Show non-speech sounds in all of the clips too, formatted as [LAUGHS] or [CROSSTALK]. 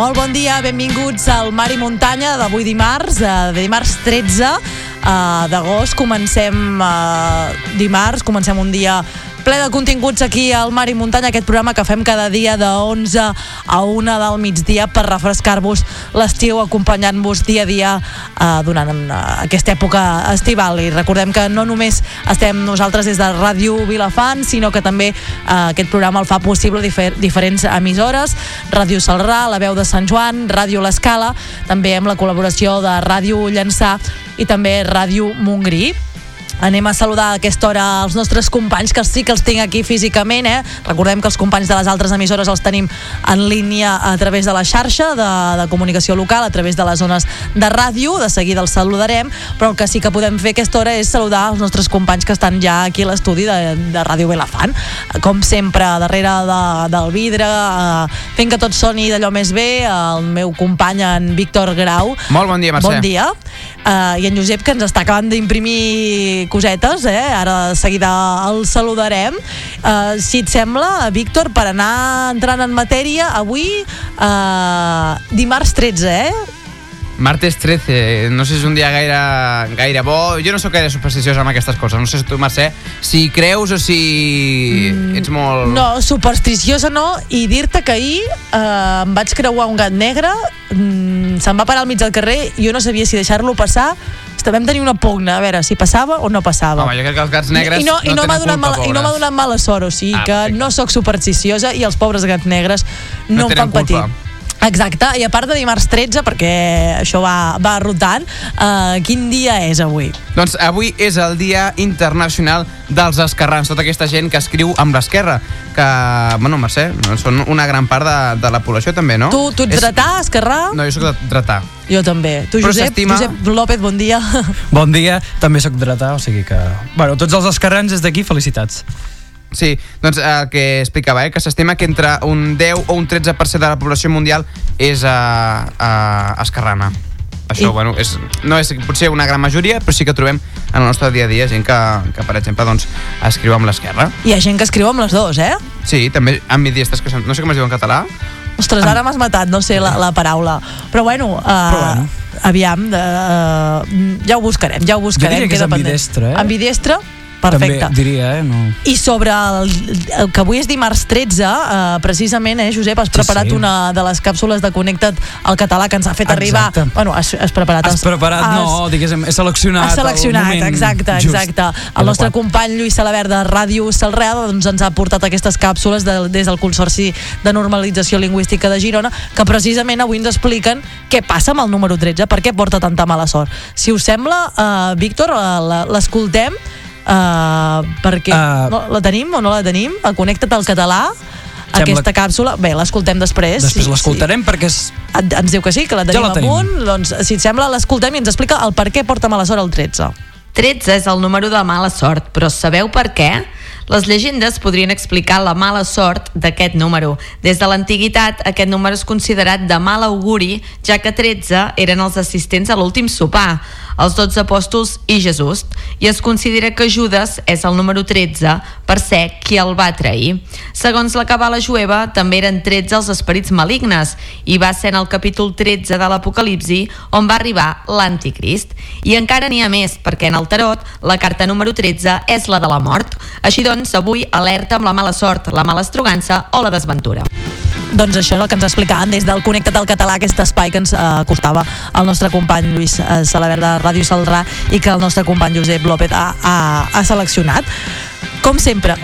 Molt bon dia, benvinguts al Mar i Muntanya d'avui dimarts, eh, de dimarts 13 eh, d'agost. Comencem eh, dimarts, comencem un dia ple de continguts aquí al Mar i Muntanya, aquest programa que fem cada dia de 11 a 1 del migdia per refrescar-vos l'estiu, acompanyant-vos dia a dia eh, durant eh, aquesta època estival. I recordem que no només estem nosaltres des de Ràdio Vilafant, sinó que també eh, aquest programa el fa possible difer diferents emissores, Ràdio Salrà, La Veu de Sant Joan, Ràdio L'Escala, també amb la col·laboració de Ràdio Llançà i també Ràdio Montgrí. Anem a saludar a aquesta hora els nostres companys, que sí que els tinc aquí físicament, eh? Recordem que els companys de les altres emissores els tenim en línia a través de la xarxa de, de comunicació local, a través de les zones de ràdio, de seguida els saludarem, però el que sí que podem fer aquesta hora és saludar els nostres companys que estan ja aquí a l'estudi de, de Ràdio Belafant. Com sempre, darrere de, del vidre, eh, fent que tot soni d'allò més bé, el meu company, en Víctor Grau. Molt bon dia, Mercè. Bon dia. Uh, I en Josep, que ens està acabant d'imprimir cosetes, eh? ara de seguida el saludarem. Uh, si et sembla, Víctor, per anar entrant en matèria, avui, uh, dimarts 13, eh? Martes 13, no sé si és un dia gaire, gaire bo. Jo no sóc gaire supersticiós amb aquestes coses. No sé si tu, Mercè, si creus o si mm, ets molt... No, supersticiosa no, i dir-te que ahir eh, em vaig creuar un gat negre, mm, se'n va parar al mig del carrer, i jo no sabia si deixar-lo passar vam tenir una pugna, a veure si passava o no passava. Home, jo crec que els gats negres I no, no, i no m'ha donat, culpa, mala, i no m'ha donat mala sort, o sigui Ah, que perfecte. no sóc supersticiosa i els pobres gats negres no, No em fan patir. Exacte, i a part de dimarts 13, perquè això va, va rotant, uh, quin dia és avui? Doncs avui és el Dia Internacional dels Esquerrans, tota aquesta gent que escriu amb l'esquerra, que, bueno, Mercè, són una gran part de, de la població també, no? Tu, tu ets És- dretà, esquerrà? No, jo sóc dretà. Jo també. Tu, Però Josep, Josep López, bon dia. Bon dia, també sóc dretà, o sigui que... Bueno, tots els esquerrans des d'aquí, felicitats. Sí, doncs el que explicava, eh, que s'estima que entre un 10 o un 13% de la població mundial és uh, uh, esquerrana. Això, I- bueno, és, no és potser una gran majoria, però sí que trobem en el nostre dia a dia gent que, que per exemple, doncs, escriu amb l'esquerra. Hi ha gent que escriu amb les dues, eh? Sí, també ambidiestes, que són, no sé com es diu en català. Ostres, ara m'has matat, no sé la, la paraula. Però bueno, uh, Però bueno. aviam, de, uh, ja ho buscarem, ja ho buscarem. diria que és ambidestre, eh? Ambidestre? Perfecte. També diria, eh? No. I sobre el, el que avui és dimarts 13, eh, precisament, eh, Josep, has Sí, preparat sí. una de les càpsules de Connecta't al català que ens ha fet arribar... Exacte. Bueno, has, has preparat... Has preparat, no, diguéssim, he seleccionat Has seleccionat, el exacte, just, exacte. El nostre adequat. company Lluís Salabert de Ràdio Salrà doncs ens ha portat aquestes càpsules de, des del Consorci de Normalització Lingüística de Girona que precisament avui ens expliquen què passa amb el número 13, per què porta tanta mala sort. Si us sembla, uh, Víctor, la- l'escoltem uh, perquè Uh, no, la tenim o no la tenim? A Connecta't al català Sembla- aquesta càpsula, bé, l'escoltem després. Després sí, l'escoltarem perquè és... Sí. Et- Ens diu que sí, que la tenim la tenim. amunt. Doncs, si et sembla, l'escoltem i ens explica el per què porta mala sort el 13. 13 és el número de mala sort, però sabeu per què? Les llegendes podrien explicar la mala sort d'aquest número. Des de l'antiguitat, aquest número és considerat de mal auguri, ja que 13 eren els assistents a l'últim sopar, els 12 apòstols i Jesús, i es considera que Judes és el número 13 per ser qui el va trair. Segons la cabala jueva, també eren 13 els esperits malignes, i va ser en el capítol 13 de l'Apocalipsi on va arribar l'anticrist. I encara n'hi ha més, perquè en el tarot la carta número 13 és la de la mort. Així doncs, avui alerta amb la mala sort, la mala estrogança o la desventura. Doncs això és el que ens explicaven des del Connecta't al Català, aquest espai que ens eh, costava el nostre company Lluís eh, Salabert de Ràdio Saldrà i que el nostre company Josep López ha, ha, ha seleccionat. com sempre.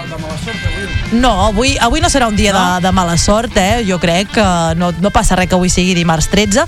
No, avui, avui no serà un dia no? de, de mala sort, eh? Jo crec que no, no passa res que avui sigui dimarts 13.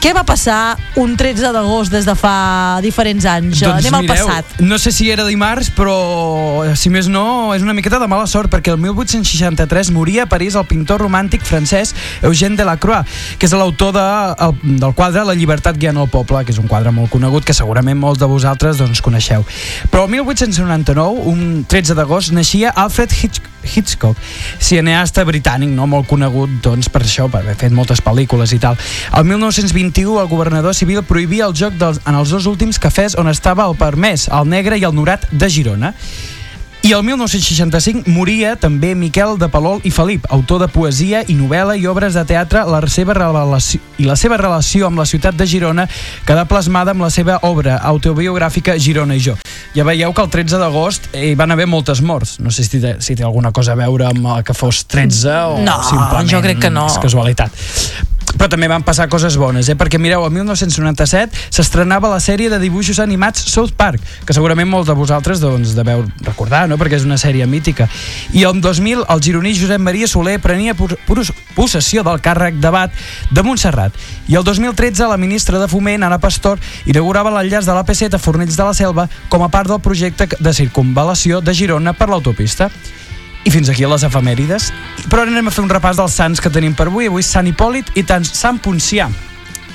Què va passar un 13 d'agost des de fa diferents anys? Doncs Anem al mireu, passat. No sé si era dimarts, però si més no, és una miqueta de mala sort, perquè el 1863 moria a París el pintor romàntic francès Eugène Delacroix, que és l'autor de, el, del quadre La llibertat guiant el poble, que és un quadre molt conegut que segurament molts de vosaltres doncs, coneixeu. Però el 1899, un 13 d'agost, naixia Alfred Hitchcock, Hitchcock, cineasta britànic, no molt conegut doncs, per això, per haver fet moltes pel·lícules i tal. El 1921 el governador civil prohibia el joc dels, en els dos últims cafès on estava el permès, el negre i el norat de Girona. I el 1965 moria també Miquel de Palol i Felip, autor de poesia i novel·la i obres de teatre la seva relació, i la seva relació amb la ciutat de Girona quedà plasmada amb la seva obra autobiogràfica Girona i jo. Ja veieu que el 13 d'agost hi van haver moltes morts. No sé si té, si té alguna cosa a veure amb el que fos 13 o No, simplement jo crec que no. és casualitat. Però també van passar coses bones, eh? perquè mireu, el 1997 s'estrenava la sèrie de dibuixos animats South Park, que segurament molts de vosaltres doncs, deveu recordar, no? perquè és una sèrie mítica. I el 2000 el gironí Josep Maria Soler prenia pos- pos- possessió del càrrec d'abat de Montserrat. I el 2013 la ministra de Foment, Ana Pastor, inaugurava l'enllaç de l'AP7 a Fornells de la Selva com a part del projecte de circunvalació de Girona per l'autopista. I fins aquí les efemèrides. Però ara anem a fer un repàs dels sants que tenim per avui. Avui Sant Hipòlit i tant Sant Poncià.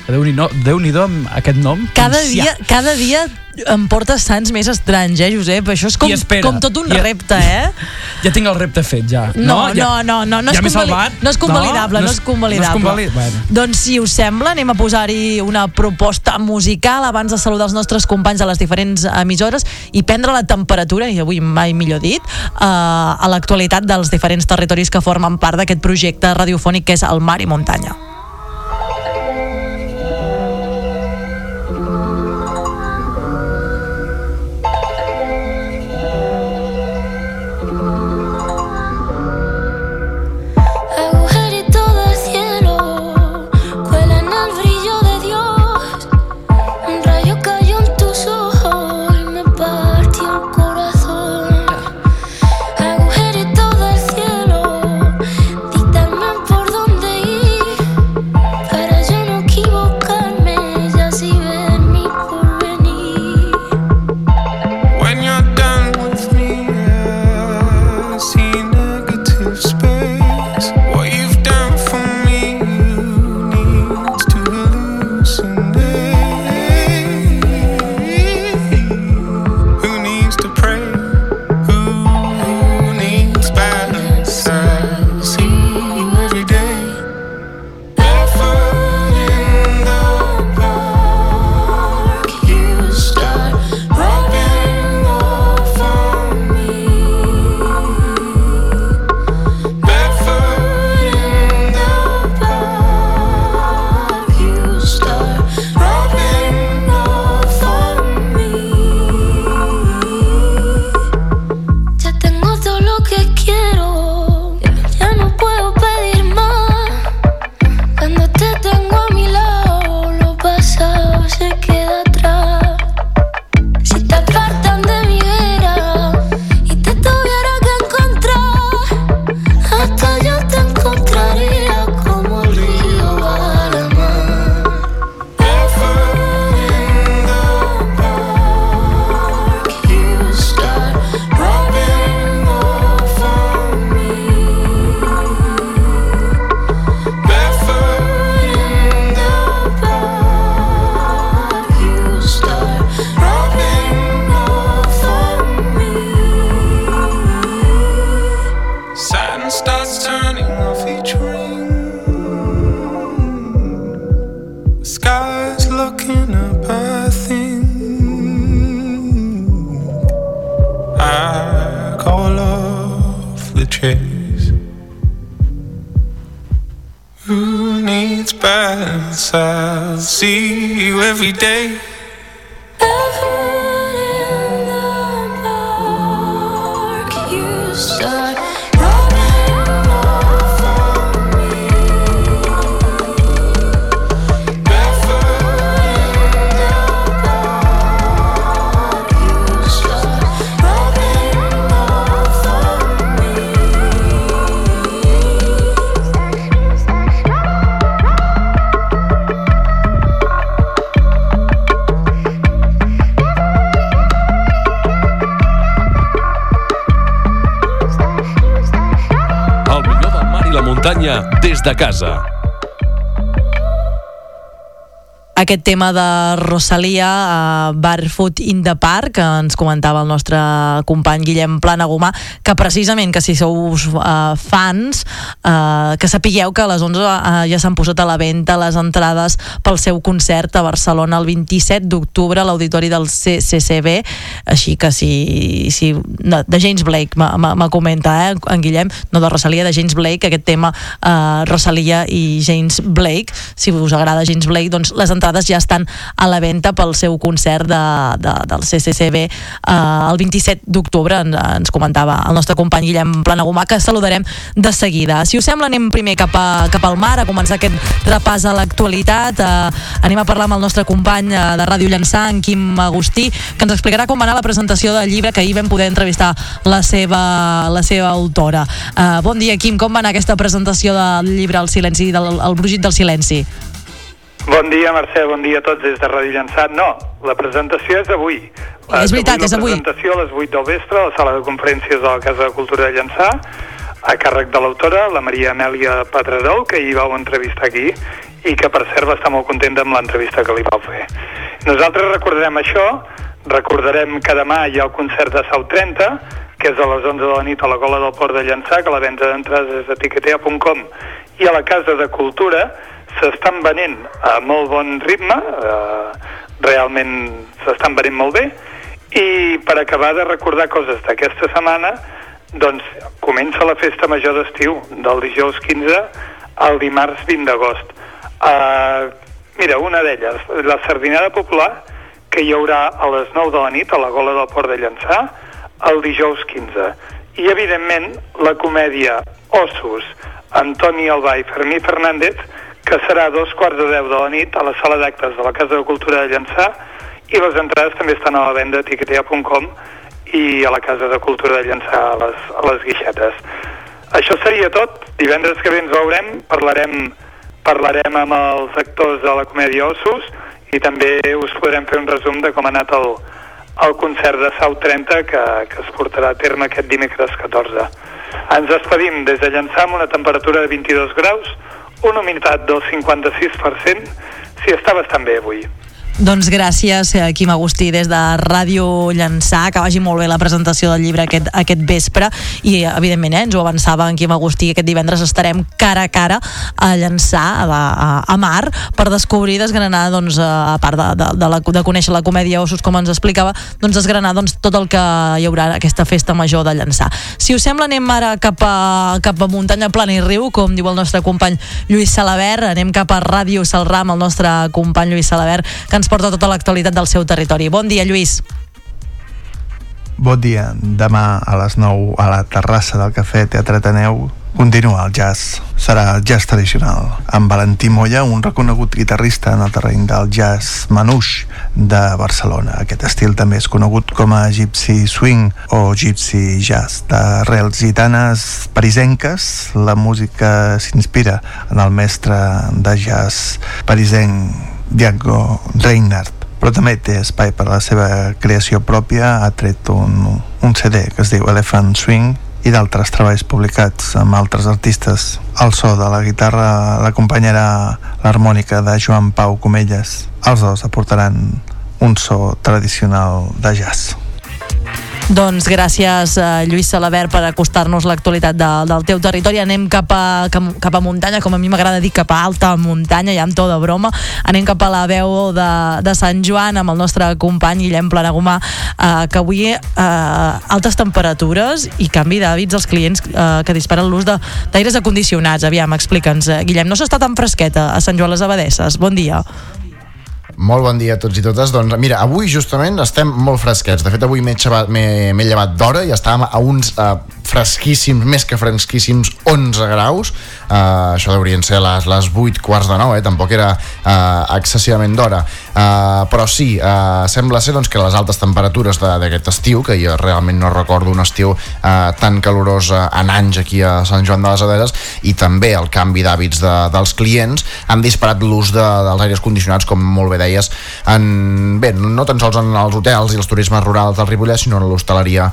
Déu-n'hi-do Déu amb aquest nom. Cada dia, cada dia em portes sants més estranys, eh, Josep? Això és com, espera, com tot un ja- repte, eh? [LAUGHS] Ja tinc el repte fet, ja. No, no, ja, no, no, no, ja és, salvat? no és convalidable, no, és convalidable. No és convalid... bueno. Doncs si us sembla, anem a posar-hi una proposta musical abans de saludar els nostres companys de les diferents emissores i prendre la temperatura, i avui mai millor dit, eh, a l'actualitat dels diferents territoris que formen part d'aquest projecte radiofònic que és el Mar i Muntanya. Muntanya des de casa. Aquest tema de Rosalia a Barefoot in the Park que ens comentava el nostre company Guillem Planagumà que precisament que si sou uh, fans uh, que sapigueu que a les 11 uh, ja s'han posat a la venda les entrades pel seu concert a Barcelona el 27 d'octubre a l'auditori del CCCB així que si, si no, de James Blake me comenta eh, en Guillem, no de Rosalia, de James Blake aquest tema uh, Rosalia i James Blake. Si us agrada James Blake doncs les entrades entrades ja estan a la venda pel seu concert de, de, del CCCB eh, el 27 d'octubre en, ens comentava el nostre company Guillem Planagumà que saludarem de seguida. Si us sembla anem primer cap, a, cap al mar a començar aquest repàs a l'actualitat eh, anem a parlar amb el nostre company eh, de Ràdio Llançà, en Quim Agustí que ens explicarà com va anar la presentació del llibre que ahir vam poder entrevistar la seva, la seva autora. Eh, bon dia Quim, com va anar aquesta presentació del llibre El silenci, del el brugit del silenci? Bon dia, Mercè, bon dia a tots des de Ràdio Llançat. No, la presentació és avui. És veritat, és avui. La presentació a les 8 del vespre a la sala de conferències de la Casa de Cultura de Llançà, a càrrec de l'autora, la Maria Amèlia Pedrerol, que hi vau entrevistar aquí, i que per cert va estar molt contenta amb l'entrevista que li vau fer. Nosaltres recordarem això, recordarem que demà hi ha el concert de Sau 30, que és a les 11 de la nit a la Gola del Port de Llançà, que la venda d'entrades és a tiquetea.com, i a la Casa de Cultura, s'estan venent a molt bon ritme, eh, realment s'estan venent molt bé, i per acabar de recordar coses d'aquesta setmana, doncs comença la festa major d'estiu, del dijous 15 al dimarts 20 d'agost. Uh, mira, una d'elles, la sardinada popular, que hi haurà a les 9 de la nit a la gola del Port de Llançà, el dijous 15. I, evidentment, la comèdia Ossos, Antoni Albà i Fermí Fernández, que serà a dos quarts de deu de la nit a la sala d'actes de la Casa de Cultura de Llançà i les entrades també estan a la venda a tiquetea.com i a la Casa de Cultura de Llançà a les, a les guixetes. Això seria tot. Divendres que ve ens veurem, parlarem, parlarem amb els actors de la comèdia Ossos i també us podrem fer un resum de com ha anat el, el concert de Sau 30 que, que es portarà a terme aquest dimecres 14. Ens despedim des de Llançà amb una temperatura de 22 graus, una humitat del 56%, si està bastant bé avui. Doncs gràcies, eh, Quim Agustí, des de Ràdio Llançà, que vagi molt bé la presentació del llibre aquest, aquest vespre, i evidentment eh, ens ho avançava en Quim Agustí, aquest divendres estarem cara a cara a Llançà, a, a, a Mar, per descobrir, desgranar, doncs, a part de, de, de, la, de conèixer la comèdia Ossos, com ens explicava, doncs desgranar doncs, tot el que hi haurà aquesta festa major de Llançà. Si us sembla, anem ara cap a, cap a muntanya plana i riu, com diu el nostre company Lluís Salabert, anem cap a Ràdio Salram, el nostre company Lluís Salabert, que ens ens porta tota l'actualitat del seu territori. Bon dia, Lluís. Bon dia. Demà a les 9 a la terrassa del Cafè Teatre Ateneu continua el jazz. Serà el jazz tradicional. Amb Valentí Molla, un reconegut guitarrista en el terreny del jazz manuix de Barcelona. Aquest estil també és conegut com a gypsy swing o gypsy jazz. D'arrels gitanes parisenques, la música s'inspira en el mestre de jazz parisenc Diago Reinhardt però també té espai per la seva creació pròpia ha tret un, un CD que es diu Elephant Swing i d'altres treballs publicats amb altres artistes. El so de la guitarra l'acompanyarà l'harmònica de Joan Pau Comelles. Els dos aportaran un so tradicional de jazz. Doncs gràcies, eh, Lluís Salabert, per acostar-nos l'actualitat de, del teu territori. Anem cap a, cap a muntanya, com a mi m'agrada dir, cap a alta muntanya, ja amb to de broma. Anem cap a la veu de, de Sant Joan amb el nostre company Guillem Planagumà, eh, que avui eh, altes temperatures i canvi d'hàbits als clients eh, que disparen l'ús d'aires acondicionats. Aviam, explica'ns, eh, Guillem, no s'està tan fresqueta a Sant Joan les Abadesses. Bon dia. Molt bon dia a tots i totes. Doncs mira, avui justament estem molt fresquets. De fet, avui m'he llevat d'hora i estàvem a uns uh, fresquíssims, més que fresquíssims, 11 graus. Uh, això deurien ser les, les 8 quarts de 9, eh? tampoc era uh, excessivament d'hora. Uh, però sí, uh, sembla ser doncs, que les altes temperatures d'aquest estiu, que jo realment no recordo un estiu uh, tan calorós uh, en anys aquí a Sant Joan de les Aderes, i també el canvi d'hàbits de, dels clients han disparat l'ús de, dels aires condicionats, com molt bé deies, en, bé, no tan sols en els hotels i els turismes rurals del Ripollès, sinó en l'hostaleria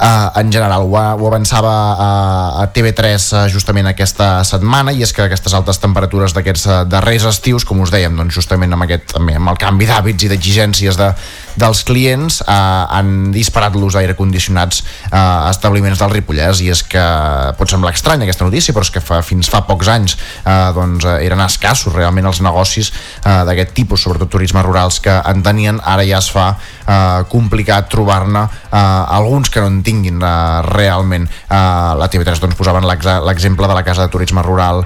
uh, en general. Ho, ho avançava uh, a TV3 uh, justament aquesta setmana i és que aquestes altes temperatures d'aquests uh, darrers estius, com us dèiem, doncs justament amb, aquest, també amb el canvi d'hàbits i d'exigències de, dels clients uh, han disparat l'ús d'aire condicionats uh, a establiments del Ripollès i és que pot semblar estrany aquesta notícia però és que fa, fins fa pocs anys uh, doncs, uh, eren escassos realment els negocis uh, d'aquest tipus, sobretot turismes rurals que en tenien, ara ja es fa uh, complicat trobar-ne uh, alguns que no en tinguin uh, realment. Uh, la TV3 doncs, posaven l'exemple de la casa de turisme rural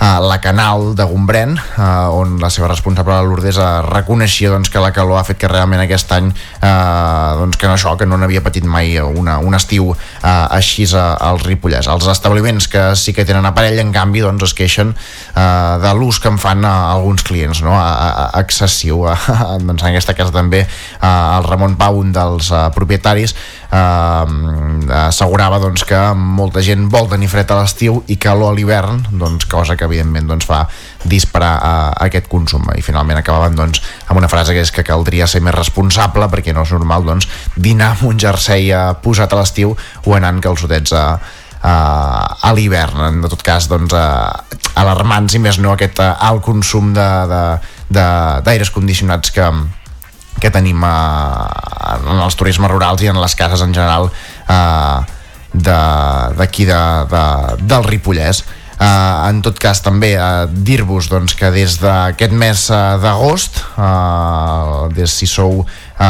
a la Canal de Gombrèn, eh, on la seva responsable, Lourdes, eh, reconeixia doncs, que la calor ha fet que realment aquest any eh, doncs, que no això, que no n'havia patit mai una, un estiu eh, així al Ripollès. Els establiments que sí que tenen aparell, en canvi, doncs, es queixen eh, de l'ús que en fan eh, alguns clients, no? a, a, excessiu. [LAUGHS] doncs, en aquesta casa també eh, el Ramon Pau, un dels eh, propietaris, eh, assegurava doncs, que molta gent vol tenir fred a l'estiu i calor a l'hivern, doncs, cosa que evidentment doncs, fa disparar a, a aquest consum. I finalment acabaven doncs, amb una frase que és que caldria ser més responsable perquè no és normal doncs, dinar amb un jersei eh, posat a l'estiu o anant calçotets a, a, a l'hivern. En tot cas doncs, a, alarmants i més no aquest eh, alt consum d'aires condicionats que, que tenim a, en els turismes rurals i en les cases en general eh, d'aquí de, de, de, del Ripollès. Uh, en tot cas també uh, dir-vos doncs, que des d'aquest mes uh, d'agost uh, des si sou uh,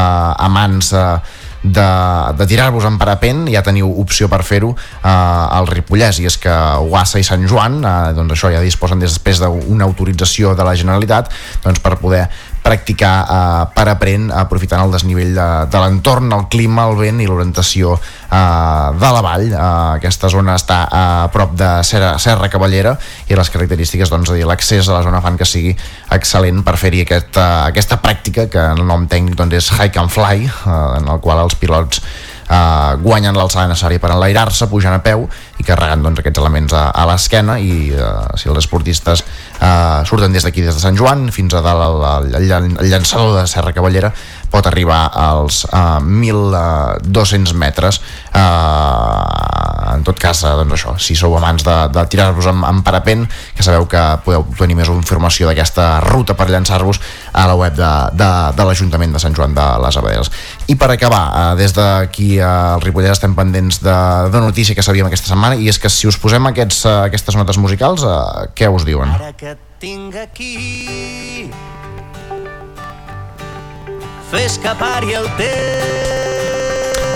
amants uh, de, de tirar-vos en parapent ja teniu opció per fer-ho eh, al Ripollès. I és que Guassa i Sant Joan eh, doncs això ja disposen després d'una autorització de la Generalitat doncs per poder practicar eh, per aprendre aprofitant el desnivell de, de l'entorn, el clima, el vent i l'orientació eh, de la vall. Eh, aquesta zona està a prop de Serra, Serra Cavallera i les característiques, doncs, dir, l'accés a la zona fan que sigui excel·lent per fer-hi aquest, uh, aquesta pràctica que el nom tècnic doncs, és Hike and Fly, eh, en el qual els pilots eh, guanyen l'alçada necessària per enlairar-se, pujant a peu i carregant doncs, aquests elements a, a l'esquena i eh, si els esportistes eh, surten des d'aquí, des de Sant Joan fins a dalt el, el, el llançador de Serra Cavallera pot arribar als eh, 1.200 metres eh, en tot cas eh, doncs això, si sou amants de, de tirar-vos amb, amb parapent que sabeu que podeu tenir més informació d'aquesta ruta per llançar-vos a la web de, de, de l'Ajuntament de Sant Joan de les Abaderes i per acabar, eh, des d'aquí al Ripollès estem pendents de, de notícia que sabíem aquesta setmana i és que si us posem aquests, uh, aquestes notes musicals uh, què us diuen? Ara que tinc aquí fes que pari el temps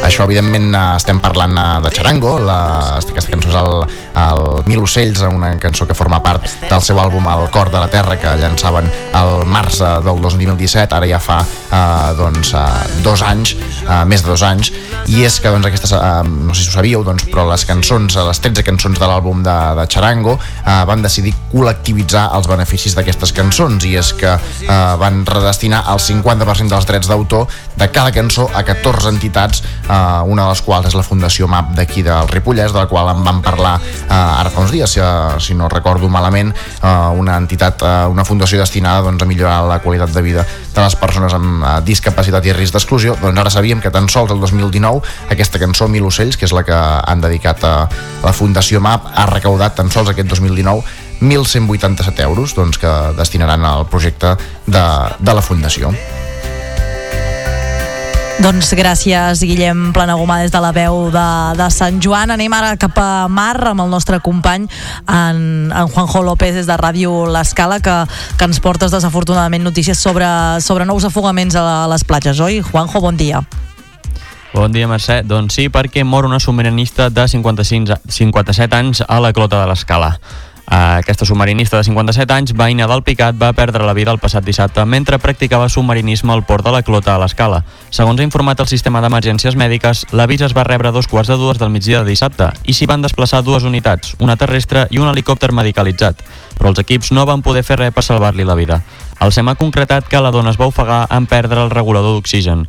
això, evidentment, estem parlant eh, de Charango, la, aquesta cançó és el, el Mil Ocells, una cançó que forma part del seu àlbum El cor de la terra, que llançaven el març eh, del 2017, ara ja fa eh, doncs, eh, dos anys, eh, més de dos anys, i és que doncs, aquestes, eh, no sé si ho sabíeu, doncs, però les cançons, les 13 cançons de l'àlbum de, de Charango eh, van decidir col·lectivitzar els beneficis d'aquestes cançons, i és que eh, van redestinar el 50% dels drets d'autor de cada cançó a 14 entitats eh, eh, una de les quals és la Fundació MAP d'aquí del Ripollès, de la qual en vam parlar eh, ara fa uns dies, si, si no recordo malament, eh, una entitat, eh, una fundació destinada doncs, a millorar la qualitat de vida de les persones amb eh, discapacitat i risc d'exclusió, doncs ara sabíem que tan sols el 2019 aquesta cançó Mil ocells, que és la que han dedicat a la Fundació MAP, ha recaudat tan sols aquest 2019 1.187 euros doncs, que destinaran al projecte de, de la Fundació. Doncs gràcies, Guillem Planagumà, des de la veu de, de Sant Joan. Anem ara cap a Mar amb el nostre company, en, en Juanjo López, des de Ràdio L'Escala, que, que ens portes desafortunadament notícies sobre, sobre nous afogaments a les platges, oi? Juanjo, bon dia. Bon dia, Mercè. Doncs sí, perquè mor una submarinista de 55, 57 anys a la clota de l'Escala. Aquesta submarinista de 57 anys, veïna del Picat, va perdre la vida el passat dissabte mentre practicava submarinisme al port de la Clota a l'Escala. Segons ha informat el sistema d'emergències mèdiques, l'avís es va rebre a dos quarts de dues del migdia de dissabte i s'hi van desplaçar dues unitats, una terrestre i un helicòpter medicalitzat, però els equips no van poder fer res per salvar-li la vida. El SEM ha concretat que la dona es va ofegar en perdre el regulador d'oxigen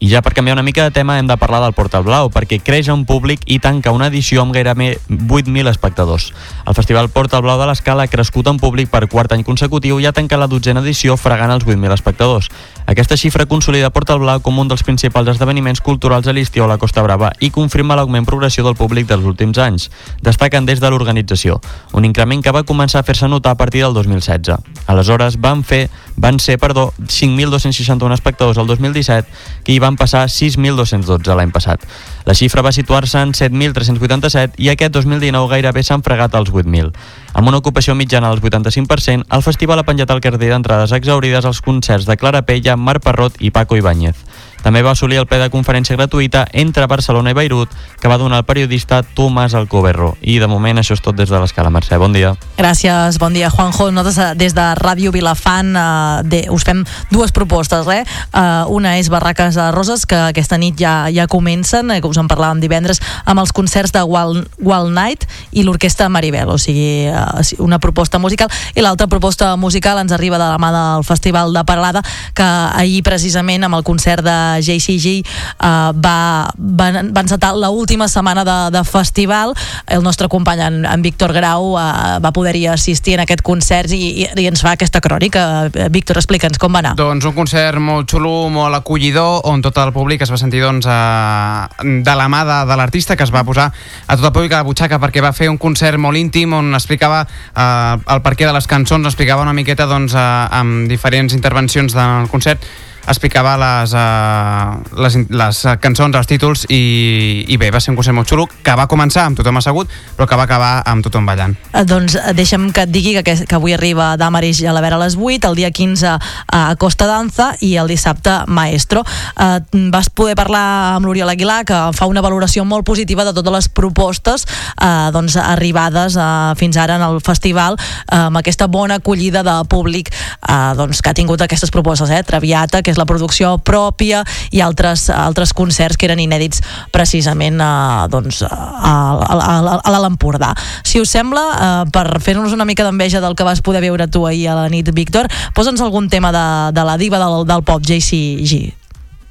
I ja per canviar una mica de tema hem de parlar del Portal Blau, perquè creix un públic i tanca una edició amb gairebé 8.000 espectadors. El Festival Portal Blau de l'Escala ha crescut en públic per quart any consecutiu i ha tancat la dotzena edició fregant els 8.000 espectadors. Aquesta xifra consolida Portal Blau com un dels principals esdeveniments culturals a l'estiu a la Costa Brava i confirma l'augment progressió del públic dels últims anys. Destaquen des de l'organització, un increment que va començar a fer-se notar a partir del 2016. Aleshores van fer van ser, perdó, 5.261 espectadors el 2017, que hi van passar 6.212 l'any passat. La xifra va situar-se en 7.387 i aquest 2019 gairebé s'han fregat els 8.000. Amb una ocupació mitjana del 85%, el festival ha penjat al carrer d'entrades exaurides als concerts de Clara Pella, Marc Parrot i Paco Ibáñez. També va assolir el ple de conferència gratuïta entre Barcelona i Beirut, que va donar el periodista Tomàs Alcoberro. I de moment això és tot des de l'escala. Mercè, bon dia. Gràcies, bon dia, Juanjo. Nosaltres eh, des de Ràdio Vilafant eh, de, us fem dues propostes. Eh? Eh, una és Barraques de Roses, que aquesta nit ja ja comencen, eh, que us en parlàvem divendres, amb els concerts de Wild, Wild Night i l'orquestra Maribel, o sigui, eh, una proposta musical. I l'altra proposta musical ens arriba de la mà del Festival de Parlada, que ahir precisament amb el concert de JCG uh, va, van, va encetar l'última setmana de, de festival. El nostre company en, en Víctor Grau uh, va poder-hi assistir en aquest concert i, i, i ens fa aquesta crònica. Víctor, explica'ns com va anar. Doncs un concert molt xulo, molt acollidor on tot el públic es va sentir doncs, a, de la mà de, de l'artista que es va posar a tot el públic a la butxaca perquè va fer un concert molt íntim on explicava uh, el perquè de les cançons, explicava una miqueta doncs, uh, amb diferents intervencions del concert explicava les, uh, les, les cançons, els títols i, i bé, va ser un concert molt xulo que va començar amb tothom assegut però que va acabar amb tothom ballant. Eh, doncs eh, deixa'm que et digui que, que avui arriba Damaris a la Vera a les 8, el dia 15 a Costa Danza i el dissabte Maestro. Eh, vas poder parlar amb l'Oriol Aguilar que fa una valoració molt positiva de totes les propostes eh, doncs, arribades eh, fins ara en el festival eh, amb aquesta bona acollida de públic eh, doncs, que ha tingut aquestes propostes, eh? Traviata, que és la producció pròpia i altres, altres concerts que eren inèdits precisament eh, doncs, a, a, a, a l'Alt Empordà. Si us sembla, eh, per fer-nos una mica d'enveja del que vas poder veure tu ahir a la nit, Víctor, posa'ns algun tema de, de la diva del, del pop, JCG.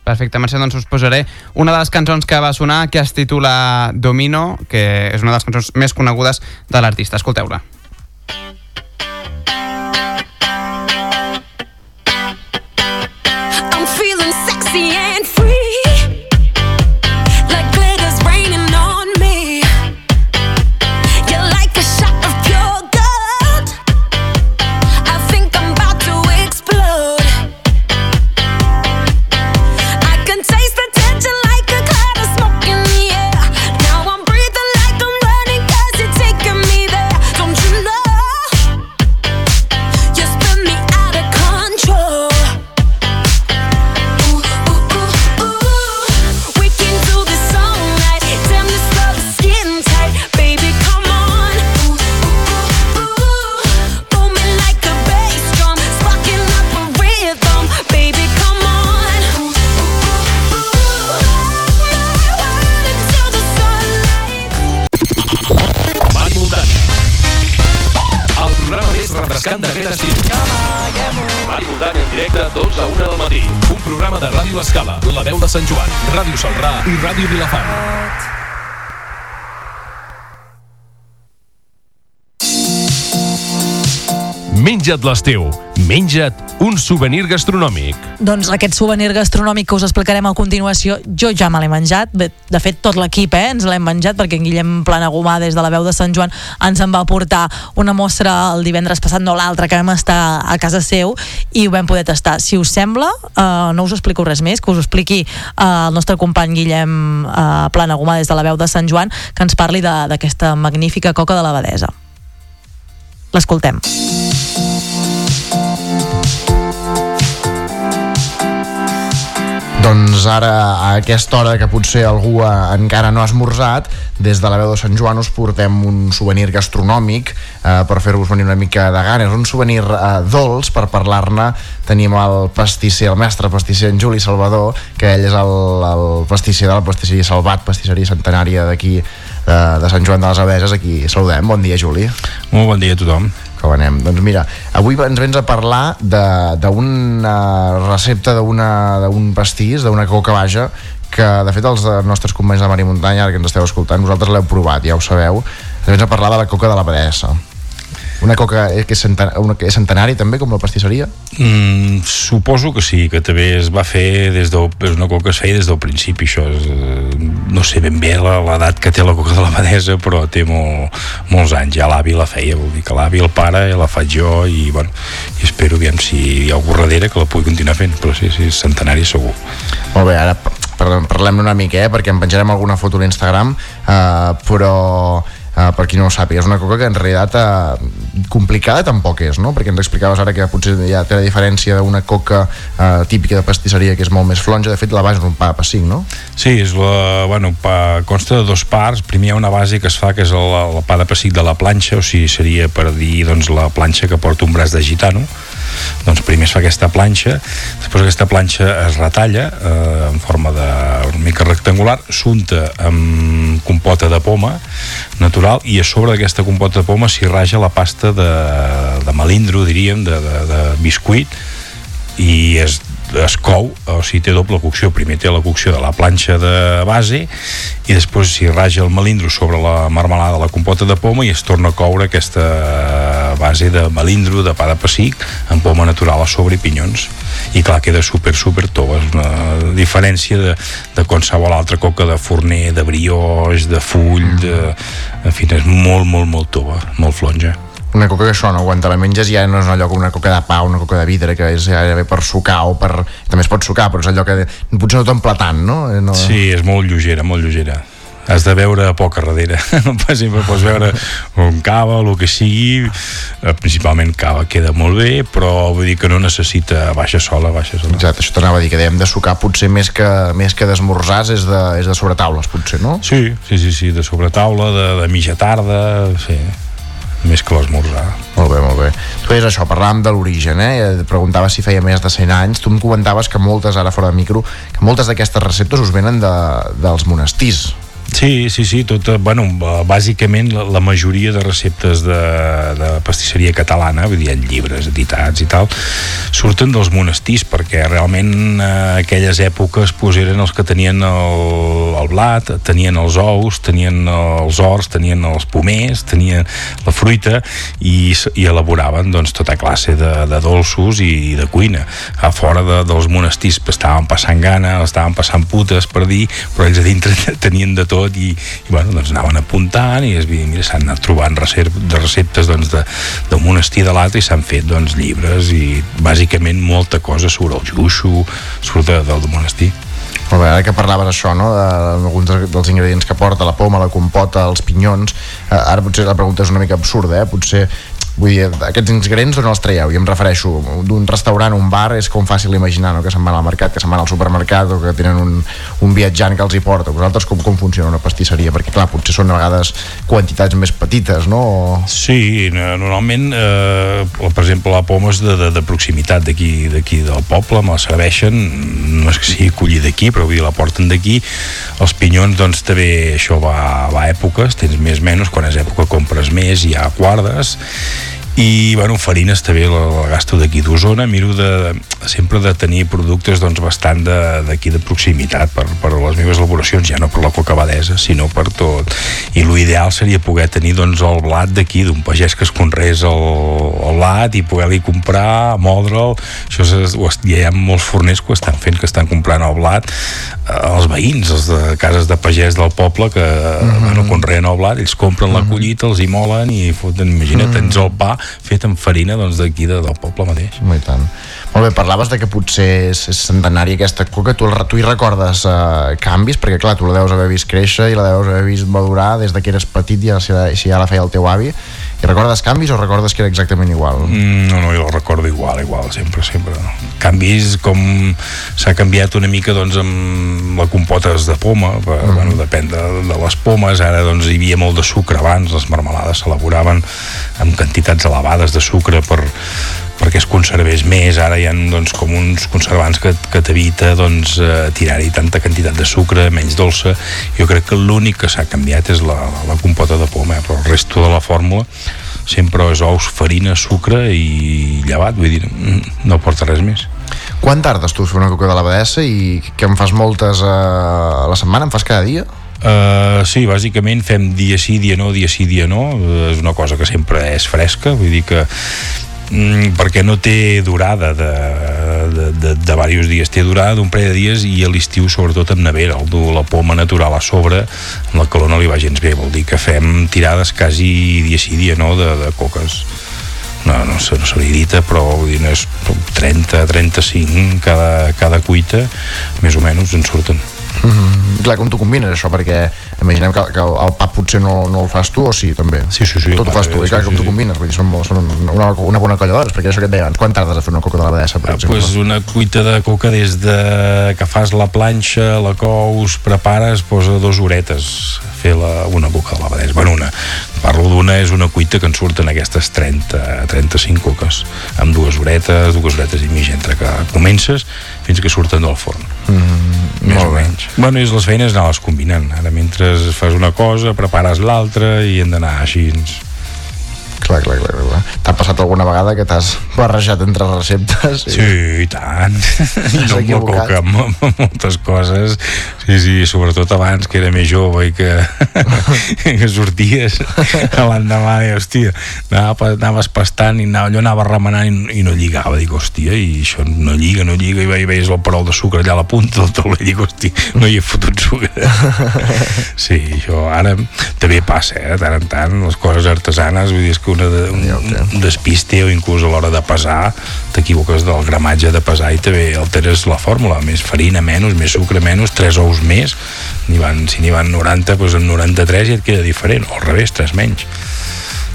Perfecte, Mercè, doncs us posaré una de les cançons que va sonar, que es titula Domino, que és una de les cançons més conegudes de l'artista. Escolteu-la. Ràdio Vilafant. Menja't l'estiu. Menja't un souvenir gastronòmic. Doncs aquest souvenir gastronòmic que us explicarem a continuació, jo ja me l'he menjat. De fet, tot l'equip eh, ens l'hem menjat perquè en Guillem Planagumà, des de la veu de Sant Joan, ens en va portar una mostra el divendres passat, no l'altre, que vam estar a casa seu i ho vam poder tastar. Si us sembla, eh, no us explico res més, que us expliqui eh, el nostre company Guillem eh, Planagumà des de la veu de Sant Joan, que ens parli d'aquesta magnífica coca de la Badesa. L'escoltem. Doncs ara, a aquesta hora que potser algú encara no ha esmorzat, des de la veu de Sant Joan us portem un souvenir gastronòmic eh, per fer-vos venir una mica de ganes. Un souvenir eh, dolç, per parlar-ne tenim el pastisser, el mestre pastisser en Juli Salvador, que ell és el, el pastisser de la pastisseria Salvat, pastisseria centenària d'aquí de, de Sant Joan de les Abeses, aquí saludem. Bon dia, Juli. Molt bon dia a tothom. Com anem? Doncs mira, avui ens vens a parlar d'una recepta d'un pastís, d'una coca vaja, que de fet els nostres companys de Mari Muntanya, ara que ens esteu escoltant, vosaltres l'heu provat, ja ho sabeu. Ens vens a parlar de la coca de la Badessa. Una coca eh, que és, centen una que és centenari també, com la pastisseria? Mm, suposo que sí, que també es va fer des del, és una coca que es feia des del principi, això és, eh, no sé ben bé la- l'edat que té la coca de la Badesa, però té molt, molts anys, ja l'avi la feia, vol dir que l'avi, el pare, la faig jo, i bueno, i espero aviam si hi ha algú darrere que la pugui continuar fent, però sí, sí, centenari segur. Molt bé, ara par- parlem una mica, eh, perquè en penjarem alguna foto a l'Instagram, eh, però eh, per qui no ho sàpiga, és una coca que en realitat eh, complicada tampoc és, no? Perquè ens explicaves ara que potser ja té la diferència d'una coca eh, típica de pastisseria que és molt més flonja, de fet la base és un pa de pessic, no? Sí, és la, bueno, pa, consta de dos parts. Primer hi ha una base que es fa, que és el, el pa de pessic de la planxa, o sigui, seria per dir doncs, la planxa que porta un braç de gitano. Doncs primer es fa aquesta planxa, després aquesta planxa es retalla eh, en forma de una mica rectangular, s'unta amb compota de poma natural i a sobre d'aquesta compota de poma s'hi raja la pasta de, de melindro, diríem, de, de, de biscuit i es, es cou, o sigui, té doble cocció. Primer té la cocció de la planxa de base i després s'hi raja el melindro sobre la marmelada de la compota de poma i es torna a coure aquesta base de melindro, de pa de pessic, amb poma natural a sobre i pinyons. I clar, queda super, super tova. És una diferència de, de qualsevol altra coca de forner, de brioix, de full, de... En fi, és molt, molt, molt tova, molt flonja. Una coca que això no aguanta, la menges ja no és allò com una coca de pa, una coca de vidre que és gairebé per sucar o per... també es pot sucar, però és allò que potser no t'emplatant, no? Eh, no... Sí, és molt lleugera, molt lleugera. Has de veure poc a darrere. [LAUGHS] No sempre pots veure un cava, el que sigui. Eh, Principalment cava queda molt bé, però vull dir que no necessita baixa sola, baixa sola. Exacte, això t'anava a dir que dèiem de sucar potser més que, més que d'esmorzars és de, és de sobretaules, potser, no? Sí, sí, sí, sí de sobretaula, de, de mitja tarda, sí, més que l'esmorzar. Molt bé, molt bé. Tu és això, parlàvem de l'origen, eh? Preguntava si feia més de 100 anys. Tu em comentaves que moltes, ara fora de micro, que moltes d'aquestes receptes us venen de, dels monestirs. Sí, sí, sí, tot, bueno, bàsicament la, la majoria de receptes de, de pastisseria catalana, vull dir, llibres editats i tal, surten dels monestirs perquè realment eh, aquelles èpoques pues, eren els que tenien el, el blat, tenien els ous, tenien els horts, tenien els pomers, tenien la fruita i, i elaboraven doncs, tota classe de, de dolços i, i de cuina. A fora de, dels monestirs estaven passant gana, estaven passant putes per dir, però ells a dintre [LAUGHS] tenien de tot i, i bueno, doncs anaven apuntant i es, mira, s'han anat trobant recep, de receptes doncs, de, d'un monestir de l'altre i s'han fet doncs, llibres i bàsicament molta cosa sobre el juixo, surt de, del monestir. Molt bé, ara que parlaves això, no?, d'alguns de, dels ingredients que porta, la poma, la compota, els pinyons, eh, ara potser la pregunta és una mica absurda, eh? Potser Vull dir, aquests ingredients d'on els traieu? I em refereixo d'un restaurant, un bar, és com fàcil imaginar, no? que se'n van al mercat, que se'n van al supermercat o que tenen un, un viatjant que els hi porta. Vosaltres com, com funciona una pastisseria? Perquè clar, potser són a vegades quantitats més petites, no? O... Sí, no- normalment, eh, per exemple, la poma és de, de, de proximitat d'aquí d'aquí del poble, me la serveixen, no és que sigui collir d'aquí, però vull dir, la porten d'aquí. Els pinyons, doncs, també això va, va a èpoques, tens més menys, quan és època compres més, hi ha guardes, i bueno, farines també la, la gasto d'aquí d'Osona miro de, sempre de tenir productes doncs, bastant d'aquí de, de proximitat per, per les meves elaboracions ja no per la coca abadesa sinó per tot. I l'ideal seria poder tenir doncs, el blat d'aquí d'un pagès que es conreés el, el blat i poder-li comprar, moldre'l. Això és, est- hi ha molts forners que ho estan fent, que estan comprant el blat eh, els veïns, els de cases de pagès del poble que mm -hmm. bueno, conreen el blat ells compren la collita, els hi molen i foten, imagina't, tens el pa fet amb farina doncs, d'aquí de, del poble mateix. I tant. Molt bé, parlaves de que potser és, és centenària aquesta coca, tu, tu hi recordes eh, canvis? Perquè clar, tu la deus haver vist créixer i la deus haver vist madurar des de que eres petit ja, si, si ja la feia el teu avi. I recordes canvis o recordes que era exactament igual? Mm, no, no, jo la recordo igual, igual, sempre, sempre. Canvis com s'ha canviat una mica doncs, amb la compotes de poma, mm. bueno, depèn de, de les pomes, ara doncs, hi havia molt de sucre abans, les marmelades s'elaboraven amb quantitats elevades de sucre per, perquè es conservés més, ara hi ha doncs, com uns conservants que, que t'evita doncs, eh, tirar-hi tanta quantitat de sucre, menys dolça, jo crec que l'únic que s'ha canviat és la, la compota de poma, eh? però el resto de la fórmula sempre és ous, farina, sucre i llevat, vull dir, mm, no porta res més. Quan tardes tu a fer una coca de l'abadessa i que en fas moltes eh, a la setmana? En fas cada dia? Uh, sí, bàsicament fem dia sí, dia no, dia sí, dia no uh, és una cosa que sempre és fresca vull dir que mm, perquè no té durada de, de, de, de diversos dies, té durada d'un parell de dies i a l'estiu sobretot en nevera. El dur la poma natural a sobre amb la calor no li va gens bé, vol dir que fem tirades quasi dia sí, dia no de, de coques. No, no, no sabria dir però dir, no és 30, 35 cada, cada cuita més o menys en surten Mm -hmm. Clar, com tu combines això? Perquè imaginem que, que el pa potser no, no el fas tu o sí, també? Sí, sí, sí. Tot ho fas tu, i clar, sí, com tu sí. combines? Vull dir, són, són una, una bona colla d'hores, perquè això que et deia abans, quan tardes a fer una coca de l'abadessa, per Ah, exemple? pues una cuita de coca des de que fas la planxa, la cous, prepares, posa dues horetes fer la, una coca de l'abadès. Bueno, una, parlo d'una, és una cuita que en surten aquestes 30, 35 coques, amb dues horetes, dues horetes i mitja, entre que comences fins que surten del forn. Mm, Més molt o bé. menys. Bueno, és les feines anar-les combinant. Ara, mentre fas una cosa, prepares l'altra i hem d'anar així. Clar, clar, clar, clar. T'ha passat alguna vegada que t'has barrejat entre receptes? Sí, i tant. I no equivocat. coca, amb, moltes coses. Sí, sí, sobretot abans, que era més jove i que, [LAUGHS] que sorties a l'endemà i, hòstia, anava, anaves pastant i anava, allò anava remenant i, i no lligava. Dic, hòstia, i això no lliga, no lliga, i ve- veies el perol de sucre allà a la punta del tauler, dic, hòstia, no hi he fotut sucre. [LAUGHS] Sí, això ara també passa, eh, de tant en tant, les coses artesanes, vull dir, és que una de, un, un despiste o inclús a l'hora de pesar t'equivoques del gramatge de pesar i també alteres la fórmula, més farina menys, més sucre menys, 3 ous més n'hi van, si n'hi van 90, doncs en 93 ja et queda diferent, o al revés, 3 menys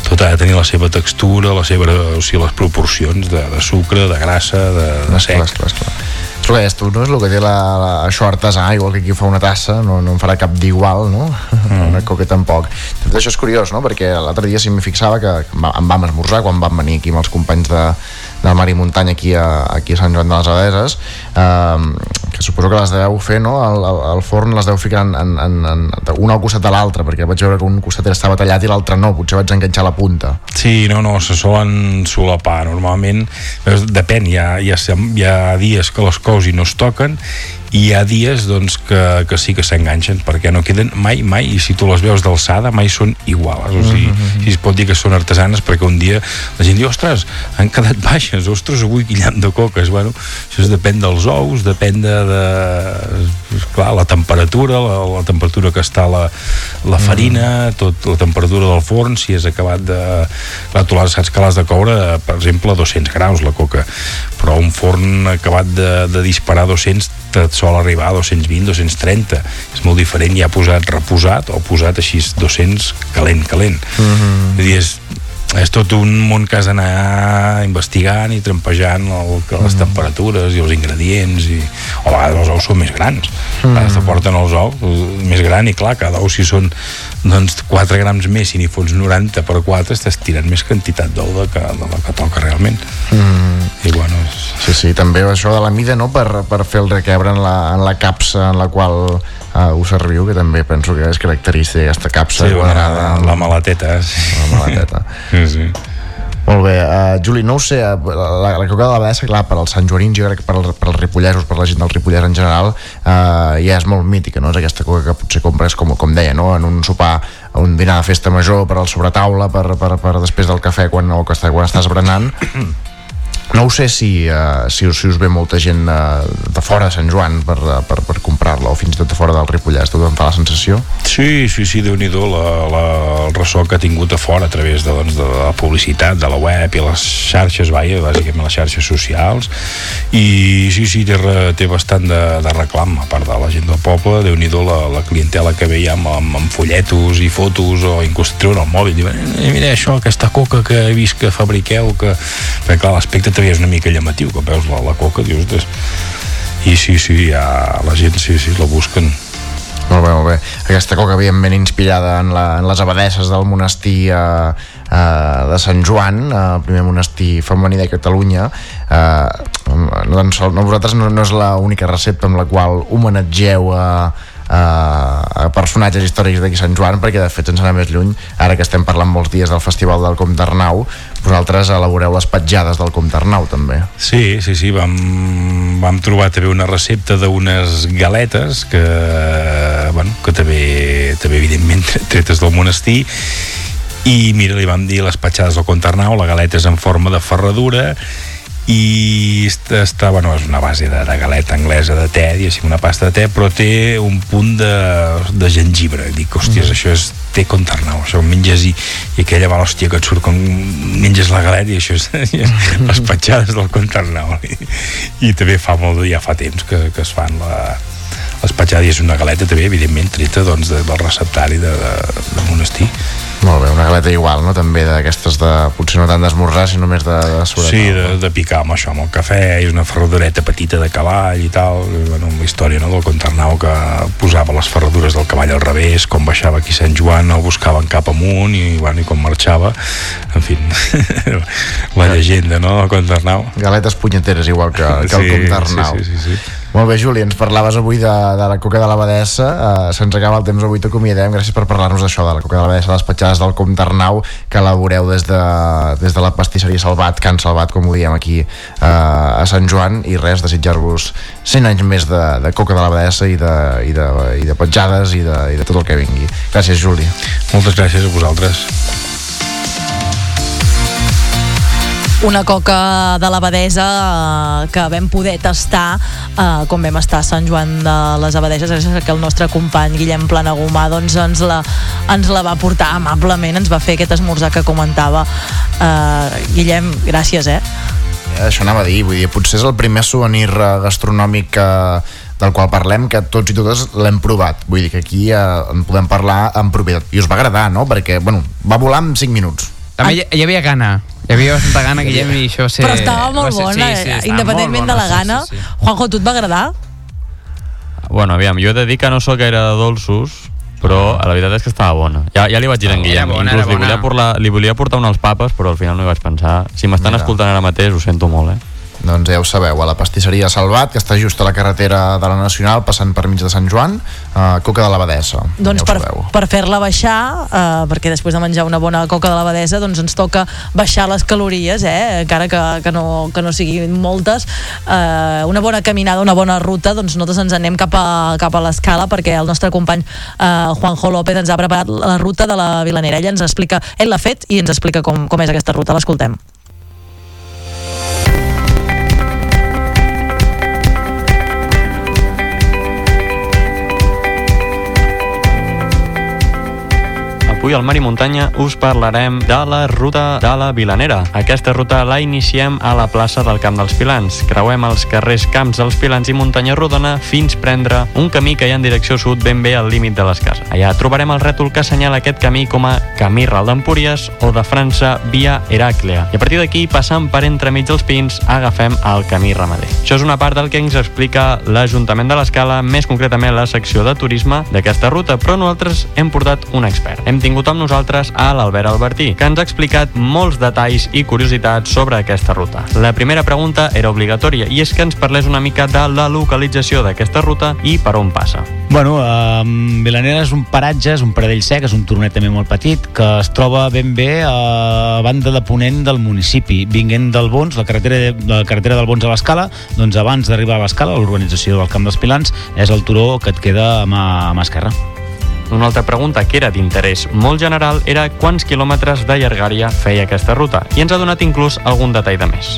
tot ha de tenir la seva textura, la seva, o sigui, les proporcions de, de sucre, de grassa, de, de sec. Clar, clar, clar. És el que deies tu, no? És el que té la, la, això artesà, igual que aquí fa una tassa, no, no en farà cap d'igual, no? Mm. [LAUGHS] Una coca tampoc. Fet, això és curiós, no? Perquè l'altre dia sí m'hi fixava que em va- em vam esmorzar quan vam venir aquí amb els companys de, del Mar i Muntanya aquí a, aquí a Sant Joan de les Abeses, eh, que suposo que les deveu fer, no? Al, al, al forn les deu ficar en, en, en, en, un al costat de l'altre, perquè vaig veure que un costat estava tallat i l'altre no, potser vaig enganxar la punta. Sí, no, no, se solen solapar. Normalment, depèn, hi ha, hi, ha, hi ha dies que les cous i no es toquen i hi ha dies doncs, que, que sí que s'enganxen perquè no queden mai, mai, i si tu les veus d'alçada mai són iguals. O sigui, si es pot dir que són artesanes perquè un dia la gent diu, ostres, han quedat [LAUGHS] baixes. Ostres, avui quillant de coques. Bueno, això es depèn dels ous, depèn de, de clar, la temperatura la, la temperatura que està la, la farina, tot la temperatura del forn, si és acabat de clar, tu saps que l'has de coure per exemple a 200 graus la coca però un forn acabat de, de disparar 200 et sol arribar a 220, 230 és molt diferent ja posat reposat o posat així 200 calent, calent -hmm. Vull dir, és, és tot un món que has d'anar investigant i trampejant el, que les temperatures i els ingredients i, o a vegades els ous són més grans a vegades te porten els ous més gran i clar, cada ou si són doncs 4 grams més si n'hi fots 90 per 4 estàs tirant més quantitat d'ou de, que, de la que toca realment Mm. i bueno, és, Sí, sí, també això de la mida, no?, per, per fer el requebre en la, en la capsa en la qual uh, ho serviu, que també penso que és característica aquesta capsa sí, quadrada. la, la malateta sí. La malateta. sí, sí. Molt bé, uh, Juli, no ho sé, uh, la, la coca de la Bessa, clar, per als Sant Joanins, jo crec que per, al- per als ripollesos, per la gent del Ripollès en general, uh, ja és molt mítica, no? És aquesta coca que potser compres, com, com deia, no? En un sopar, un dinar de festa major, per al sobretaula, per, per, per després del cafè quan, o que quan estàs berenant. No ho sé si, uh, si, si us ve molta gent uh, de fora de Sant Joan per, uh, per, per comprar-la, o fins i tot de fora del Ripollès, tu em fa la sensació? Sí, sí, sí, déu nhi el ressò que ha tingut a fora a través de, doncs, de la publicitat, de la web i les xarxes, vaja, bàsicament les xarxes socials. I sí, sí, té, té bastant de, de reclam a part de la gent del poble, déu nhi la, la clientela que veiem amb, amb folletos i fotos o inclús treuen el mòbil. Eh, mira això, aquesta coca que he vist que fabriqueu que... perquè clar, l'aspecte també és una mica llamatiu que veus la, la coca, dius, ostres. i sí, sí, ja, la gent sí, sí, la busquen Molt bé, molt bé. Aquesta coca, evidentment, inspirada en, la, en les abadesses del monestir eh, eh, de Sant Joan, eh, el primer monestir femení de Catalunya. Eh, no, sol, no, vosaltres no, no és l'única recepta amb la qual homenatgeu a, a, a personatges històrics d'aquí Sant Joan, perquè de fet, sense anar més lluny, ara que estem parlant molts dies del Festival del Comte Arnau, vosaltres elaboreu les petjades del Comte Arnau, també. Sí, sí, sí, vam, vam trobar també una recepta d'unes galetes que, bueno, que també, també evidentment tretes del monestir i mira, li vam dir les petjades del Comte Arnau, la galeta és en forma de ferradura i està, està bueno, és una base de, de galeta anglesa de te, diguéssim, una pasta de te, però té un punt de, de gengibre. Dic, hòsties, mm. això és té contarnau, això ho menges i, i aquella va l'hòstia que et surt com menges la galeta i això és [LAUGHS] les petjades del contarnau. I, i també fa molt, ja fa temps que, que es fan la, les petjades i és una galeta també, evidentment, treta doncs, de, del receptari de, de, de monestir. Molt bé, una galeta igual, no? També d'aquestes de, potser no tant d'esmorzar, sinó més de, de sobretot. Sí, de, de picar amb això, amb el cafè, i una ferradureta petita de cavall i tal, i, bueno, una història no, del Contarnau que posava les ferradures del cavall al revés, com baixava aquí Sant Joan, el buscaven cap amunt i, bueno, i com marxava, en fi, [LAUGHS] la llegenda, no?, del Contarnau. Galetes punyeteres, igual que, que el Sí, Comtarnau. sí, sí, sí, sí. Molt bé, Juli, ens parlaves avui de, de la coca de l'abadessa. Uh, Se'ns acaba el temps avui, t'acomiadem. Gràcies per parlar-nos d'això, de la coca de l'abadessa, les petjades del Comte Arnau, que elaboreu des de, des de la pastisseria Salvat, Can Salvat, com ho diem aquí uh, a Sant Joan. I res, desitjar-vos 100 anys més de, de coca de l'abadessa i, de, i, de, i de petjades i de, i de tot el que vingui. Gràcies, Juli. Moltes gràcies a vosaltres. Una coca de l'Abadesa eh, que vam poder tastar eh, quan vam estar a Sant Joan de les Abadeses gràcies a que el nostre company Guillem Planagumà doncs ens la, ens la va portar amablement, ens va fer aquest esmorzar que comentava eh, Guillem, gràcies eh Això anava a dir, vull dir, potser és el primer souvenir eh, gastronòmic que, del qual parlem que tots i totes l'hem provat. Vull dir que aquí eh, en podem parlar en propietat. I us va agradar, no? Perquè, bueno, va volar en 5 minuts. També hi, hi havia gana. Hi havia bastanta gana, Guillem, i això va ser... però estava molt ser- bona, sí, sí, eh, estava independentment molt de la bona, gana Sí, sí, sí. Juanjo, tu et va agradar? Bueno, aviam, jo he de dir que no sóc gaire de dolços, però la veritat és que estava bona. Ja, ja li vaig dir a en Guillem, bona, inclús li volia, bona. portar, li volia portar unes papes, però al final no hi vaig pensar. Si m'estan escoltant ara mateix, ho sento molt, eh? Doncs ja ho sabeu, a la pastisseria Salvat, que està just a la carretera de la Nacional, passant per mig de Sant Joan, eh, Coca de l'Abadessa. Doncs ja per, sabeu. per fer-la baixar, eh, perquè després de menjar una bona coca de l'abadesa, doncs ens toca baixar les calories, eh, encara que, que, no, que no siguin moltes. Eh, una bona caminada, una bona ruta, doncs nosaltres ens anem cap a, cap a l'escala perquè el nostre company eh, Juanjo López ens ha preparat la ruta de la Vilanera. Ell ens explica, ell l'ha fet i ens explica com, com és aquesta ruta. L'escoltem. Avui al Mar i Muntanya us parlarem de la ruta de la Vilanera. Aquesta ruta la iniciem a la plaça del Camp dels Pilans. Creuem els carrers Camps dels Pilans i Muntanya Rodona fins prendre un camí que hi ha en direcció sud ben bé al límit de les cases. Allà trobarem el rètol que assenyala aquest camí com a Camí Ral d'Empúries o de França via Heràclea. I a partir d'aquí, passant per entremig dels pins, agafem el camí ramader. Això és una part del que ens explica l'Ajuntament de l'Escala, més concretament la secció de turisme d'aquesta ruta, però nosaltres hem portat un expert. Hem tingut amb nosaltres a l'Albert Albertí, que ens ha explicat molts detalls i curiositats sobre aquesta ruta. La primera pregunta era obligatòria i és que ens parlés una mica de la localització d'aquesta ruta i per on passa. Bueno, eh, Vilanera és un paratge, és un paradell sec, és un tornet també molt petit, que es troba ben bé a banda de ponent del municipi. Vinguent del Bons, la carretera, de, la carretera del Bons a l'Escala, doncs abans d'arribar a l'Escala, l'urbanització del Camp dels Pilans, és el turó que et queda a mà, a mà esquerra. Una altra pregunta que era d'interès molt general era quants quilòmetres de llargària feia aquesta ruta i ens ha donat inclús algun detall de més.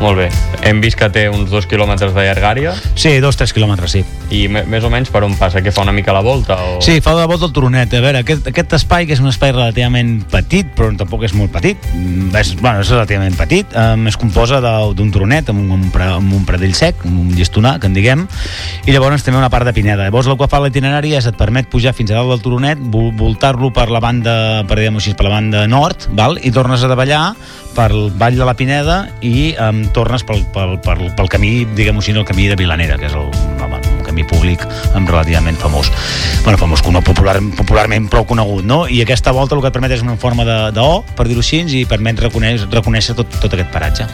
Molt bé. Hem vist que té uns dos quilòmetres de llargària. Sí, dos, tres quilòmetres, sí. I més o menys per on passa? Que fa una mica la volta? O... Sí, fa de volta el turonet. A veure, aquest, aquest espai, que és un espai relativament petit, però tampoc és molt petit, mm, és, bueno, és relativament petit, um, es composa de- d'un turonet amb un, amb, un, amb pradell sec, un llistonar, que en diguem, i llavors també una part de pineda. Llavors el que fa l'itinerari és et permet pujar fins a dalt del turonet, vo- voltar-lo per la banda, per dir així, per la banda nord, val? i tornes a davallar pel Vall de la Pineda i um, tornes pel, pel, pel, pel camí, diguem-ho així, el camí de Vilanera, que és el, home, un camí públic um, relativament famós. Bueno, famós, no popular, popularment prou conegut, no? I aquesta volta el que et permet és una forma de, de O, per dir-ho així, i permet reconèixer, reconèixer tot, tot aquest paratge.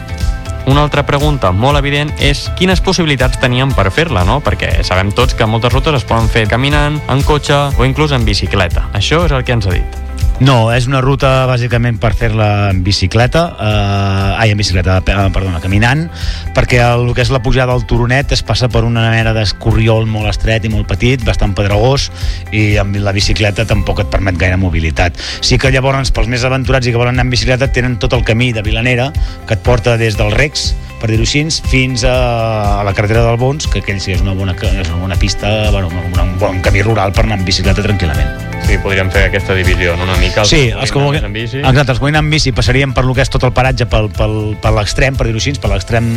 Una altra pregunta molt evident és quines possibilitats teníem per fer-la, no? Perquè sabem tots que moltes rutes es poden fer caminant, en cotxe o inclús en bicicleta. Això és el que ens ha dit. No, és una ruta bàsicament per fer-la en bicicleta, eh, ai, en bicicleta, eh, perdona, caminant, perquè el, el que és la pujada al Turonet es passa per una mena d'escorriol molt estret i molt petit, bastant pedregós, i amb la bicicleta tampoc et permet gaire mobilitat. Sí que llavors, pels més aventurats i que volen anar en bicicleta, tenen tot el camí de Vilanera, que et porta des del Rex, per dir-ho així, fins a, la carretera del Bons, que aquell sí és una bona, és una bona pista, bueno, un, un bon camí rural per anar en bicicleta tranquil·lament. Sí, podríem fer aquesta divisió, no? una mica. Sí, els que vulguin, en bici. exacte, els que vulguin en bici passarien per lo que és tot el paratge, pel, pel, per l'extrem, per dir-ho així, per l'extrem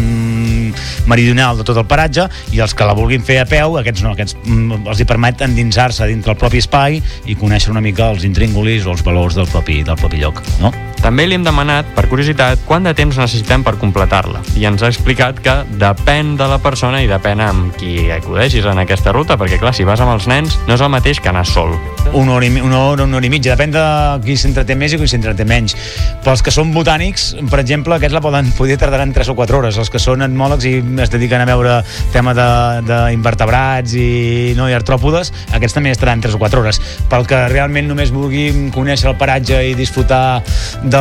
meridional de tot el paratge, i els que la vulguin fer a peu, aquests no, aquests mm, els hi permet endinsar-se dintre el propi espai i conèixer una mica els intríngulis o els valors del propi, del propi lloc, no? També li hem demanat, per curiositat, quant de temps necessitem per completar-la. I ens ha explicat que depèn de la persona i depèn amb qui acudeixis en aquesta ruta, perquè clar, si vas amb els nens no és el mateix que anar sol. Una hora, i, una hora, una hora i mitja, depèn de qui s'entreté més i qui s'entreté menys. Pels que són botànics, per exemple, aquests la poden poder tardar en 3 o 4 hores. Els que són etmòlegs i es dediquen a veure tema d'invertebrats i, no, i artròpodes, aquests també estaran 3 o 4 hores. Pel que realment només vulgui conèixer el paratge i disfrutar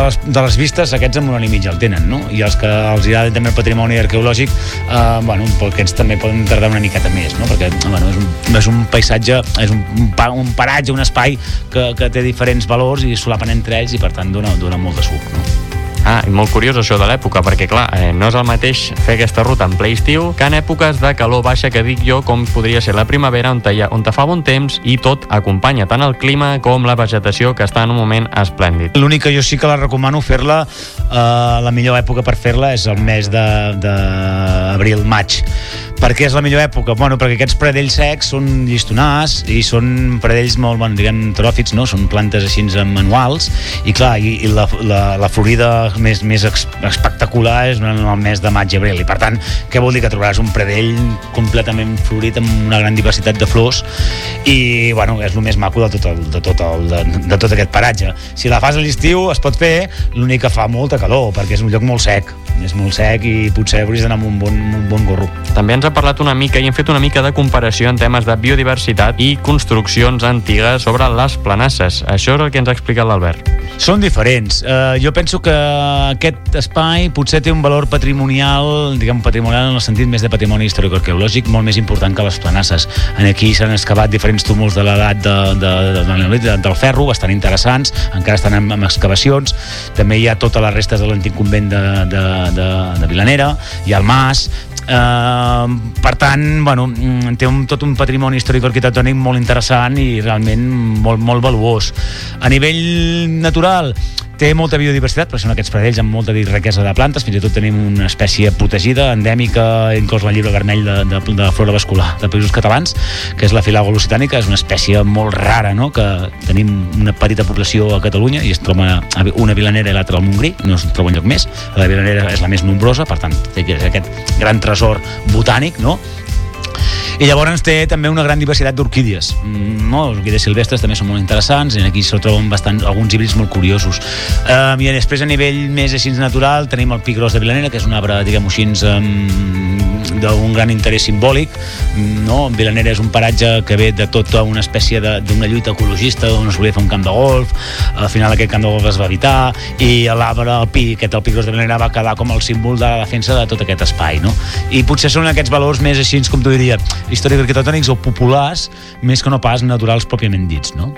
les, de les vistes, aquests amb una hora i mitja el tenen, no? I els que els agrada també el patrimoni arqueològic, eh, bueno, aquests també poden tardar una miqueta més, no? Perquè, bueno, és un, és un paisatge, és un, un, un paratge, un espai que, que té diferents valors i solapen entre ells i per tant dona, dona molt de suc, no? Ah, i molt curiós això de l'època, perquè clar, eh, no és el mateix fer aquesta ruta en ple estiu que en èpoques de calor baixa que dic jo, com podria ser la primavera, on, te, on te fa bon temps i tot acompanya tant el clima com la vegetació que està en un moment esplèndid. L'únic que jo sí que la recomano fer-la, eh, la millor època per fer-la és el mes d'abril-maig. Per què és la millor època? Bueno, perquè aquests pradells secs són llistonars i són pradells molt, bueno, diguem, tròfits, no? Són plantes així manuals i clar, i, i la, la, la florida més, més espectacular és en el mes de maig i abril i per tant, què vol dir? Que trobaràs un pradell completament florit amb una gran diversitat de flors i bueno, és el més maco de tot, el, de, tot el, de, de tot aquest paratge si la fas a l'estiu es pot fer l'únic que fa molta calor perquè és un lloc molt sec és molt sec i potser hauries d'anar amb un bon, un bon gorro també ens ha parlat una mica i hem fet una mica de comparació en temes de biodiversitat i construccions antigues sobre les planasses. Això és el que ens ha explicat l'Albert. Són diferents. Uh, jo penso que aquest espai potser té un valor patrimonial, diguem patrimonial en el sentit més de patrimoni històric-arqueològic, molt més important que les planasses. En aquí s'han excavat diferents túmuls de l'edat de, de, de, de, del ferro, bastant interessants, encara estan en, en excavacions. També hi ha totes les restes de l'antic convent de, de, de, de Vilanera, ha el mas, Uh, per tant, bueno, mm, té un, tot un patrimoni històric-arquitectònic molt interessant i realment molt, molt valuós. A nivell natural, té molta biodiversitat, perquè són aquests pradells amb molta riquesa de plantes, fins i tot tenim una espècie protegida, endèmica, inclòs la llibre vermell de, de, de flora vascular de països catalans, que és la filago lusitànica, és una espècie molt rara, no? que tenim una petita població a Catalunya i es troba una vilanera i l'altra al Montgrí, no es troba enlloc més, la vilanera és la més nombrosa, per tant, té aquest gran tresor botànic, no? I llavors té també una gran diversitat d'orquídies mm, no? les orquídies silvestres també són molt interessants i aquí s'ho troben bastant, alguns híbrids molt curiosos um, i després a nivell més així natural tenim el pi gros de Vilanera que és un arbre diguem-ho així um, d'un gran interès simbòlic no? Vilanera és un paratge que ve de tota una espècie d'una lluita ecologista on es volia fer un camp de golf al final aquest camp de golf es va evitar i l'arbre, el pi, aquest el pi gros de Vilanera va quedar com el símbol de la defensa de tot aquest espai no? i potser són aquests valors més així com tu diria històrics arquitectònics o populars més que no pas naturals pròpiament dits no?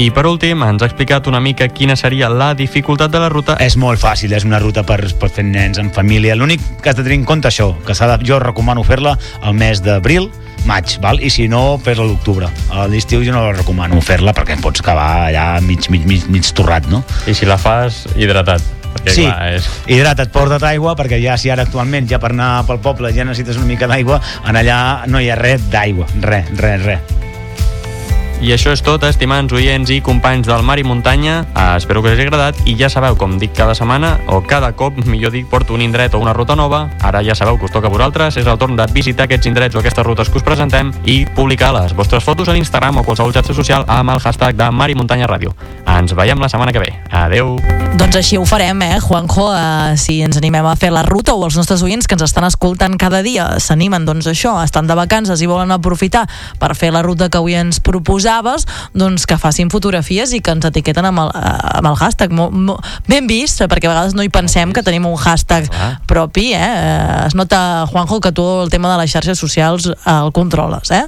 I per últim, ens ha explicat una mica quina seria la dificultat de la ruta. És molt fàcil, és una ruta per, per fer nens en família. L'únic que has de tenir en compte això, que de, jo recomano fer-la al mes d'abril, maig, val? i si no, fes a l'octubre. A l'estiu jo no la recomano fer-la perquè pots acabar allà mig, mig, mig, mig torrat, no? I si la fas hidratat? Perquè, sí, clar, és... hidrata't, porta't aigua, perquè ja si ara actualment ja per anar pel poble ja necessites una mica d'aigua, en allà no hi ha res d'aigua, res, res, res. I això és tot, estimants oients i companys del Mar i Muntanya. Uh, espero que us hagi agradat i ja sabeu, com dic cada setmana, o cada cop, millor dic, porto un indret o una ruta nova. Ara ja sabeu que us toca a vosaltres, és el torn de visitar aquests indrets o aquestes rutes que us presentem i publicar les vostres fotos a l'Instagram o qualsevol xarxa social amb el hashtag de Mar i Muntanya Ràdio. Ens veiem la setmana que ve. Adeu! Doncs així ho farem, eh, Juanjo? Uh, si ens animem a fer la ruta o els nostres oients que ens estan escoltant cada dia s'animen, doncs això, estan de vacances i volen aprofitar per fer la ruta que avui ens proposaves, doncs que facin fotografies i que ens etiqueten amb el, eh, amb el hashtag. Mo, mo, ben vist, perquè a vegades no hi pensem que tenim un hashtag propi, eh? Es nota, Juanjo, que tu el tema de les xarxes socials el controles, eh?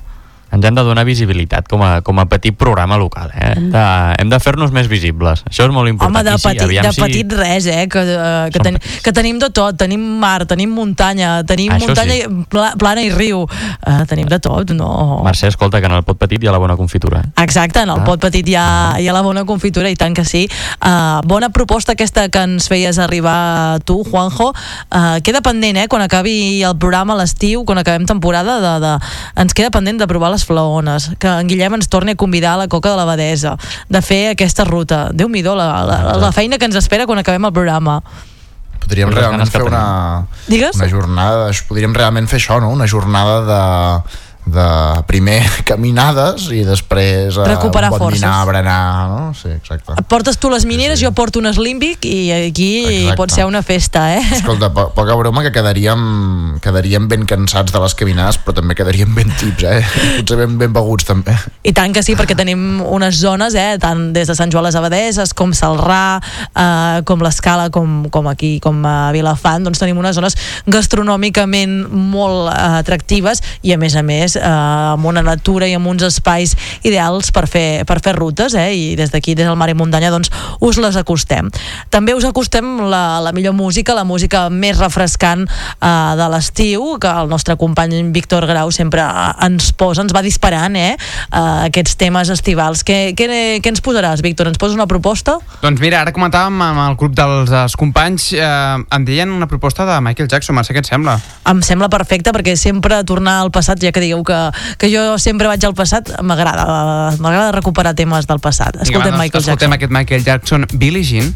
Ens hem de donar visibilitat com a, com a petit programa local. Eh? Hem de, hem de fer-nos més visibles. Això és molt important. Home, de sí, petit, aviam de si- petit res, eh? Que, eh, que, ten, que tenim de tot. Tenim mar, tenim muntanya, tenim Això muntanya sí. i pla, plana i riu. Uh, tenim de tot, no? Mercè, escolta, que en el pot petit hi ha la bona confitura. Eh? Exacte, en el Ah. pot petit hi ha, hi ha la bona confitura i tant que sí. Uh, bona proposta aquesta que ens feies arribar tu, Juanjo. Uh, queda pendent, eh, quan acabi el programa a l'estiu, quan acabem temporada, de, de, ens queda pendent de provar les flaones, que en Guillem ens torni a convidar a la Coca de la Badesa, de fer aquesta ruta. Déu-m'hi-do, la, la, la feina que ens espera quan acabem el programa. Podríem Les realment fer una, Digues? una jornada, podríem realment fer això, no? Una jornada de, de primer [LAUGHS] caminades i després eh, Recuperar un bon forces. dinar, berenar, no? Sí, exacte. Portes tu les mineres, jo porto un Slimbic i aquí Exacte. pot ser una festa, eh? Escolta, po poca broma que quedaríem, quedaríem ben cansats de les caminades, però també quedaríem ben tips, eh? [LAUGHS] Potser ben, ben beguts, també. I tant que sí, perquè tenim unes zones, eh, tant des de Sant Joan les Abadeses, com Salrà, eh, com l'Escala, com, com aquí, com a Vilafant, doncs tenim unes zones gastronòmicament molt eh, atractives i a més a més eh, amb una natura i amb uns espais ideals per fer, per fer rutes, eh, i des d'aquí, des del Mar i Muntanya, doncs us les acostem. També us acostem la, la millor música, la música més refrescant eh, de l'estiu, que el nostre company Víctor Grau sempre eh, ens posa, ens va disparant, eh, eh, aquests temes estivals. Què, què, què ens posaràs, Víctor? Ens poses una proposta? Doncs mira, ara comentàvem amb el grup dels, dels companys, eh, em deien una proposta de Michael Jackson, Mercè, què et sembla? Em sembla perfecte perquè sempre tornar al passat, ja que digueu que, que jo sempre vaig al passat, m'agrada m'agrada recuperar temes del passat. Escoltem Vinga, va, Michael escoltem Jackson. aquest Michael Jackson, Billie Jean.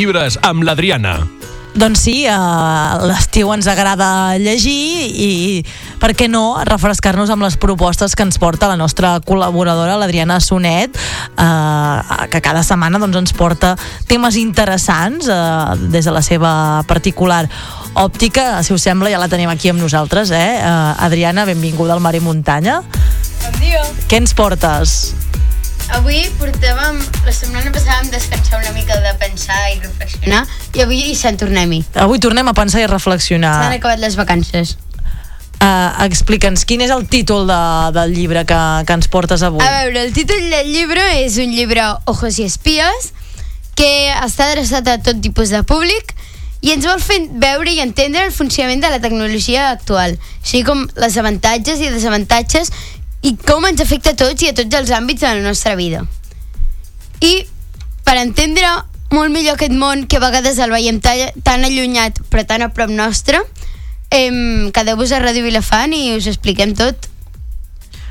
Llibres amb l'Adriana. Doncs sí, a l'estiu ens agrada llegir i, per què no, refrescar-nos amb les propostes que ens porta la nostra col·laboradora, l'Adriana Sonet, eh, que cada setmana doncs, ens porta temes interessants eh, des de la seva particular òptica. Si us sembla, ja la tenim aquí amb nosaltres, eh? eh Adriana, benvinguda al Mar i Muntanya. Bon dia. Què ens portes? Avui portàvem, la setmana passada vam descansar una mica de pensar i reflexionar i avui hi se'n tornem-hi. Avui tornem a pensar i reflexionar. S'han acabat les vacances. Uh, Explica'ns, quin és el títol de, del llibre que, que ens portes avui? A veure, el títol del llibre és un llibre Ojos i espies que està adreçat a tot tipus de públic i ens vol fer veure i entendre el funcionament de la tecnologia actual, així com les avantatges i desavantatges i com ens afecta a tots i a tots els àmbits de la nostra vida. I per entendre molt millor aquest món que a vegades el veiem tan, allunyat però tan a prop nostre, em, quedeu-vos a Ràdio Vilafant i us expliquem tot.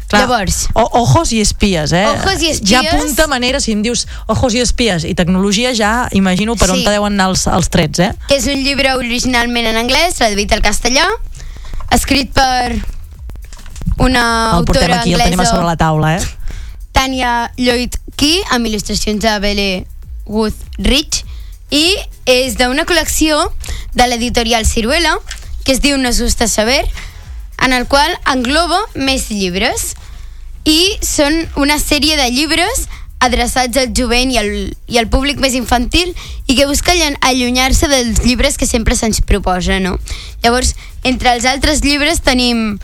Clar, Llavors, o, ojos i espies, eh? Ojos i espies. Ja apunta manera, si em dius ojos i espies i tecnologia, ja imagino per Sí. on te deuen anar els, els trets, eh? que és un llibre originalment en anglès, traduït al castellà, escrit per una el portem autora aquí, el tenim a sobre anglesa, la taula, eh? Tanya Lloyd Key, amb il·lustracions de Belle Wood Rich, i és d'una col·lecció de l'editorial Ciruela, que es diu Nos gusta saber, en el qual engloba més llibres i són una sèrie de llibres adreçats al jovent i al, i al públic més infantil i que busquen allunyar-se dels llibres que sempre se'ns proposa, no? Llavors, entre els altres llibres tenim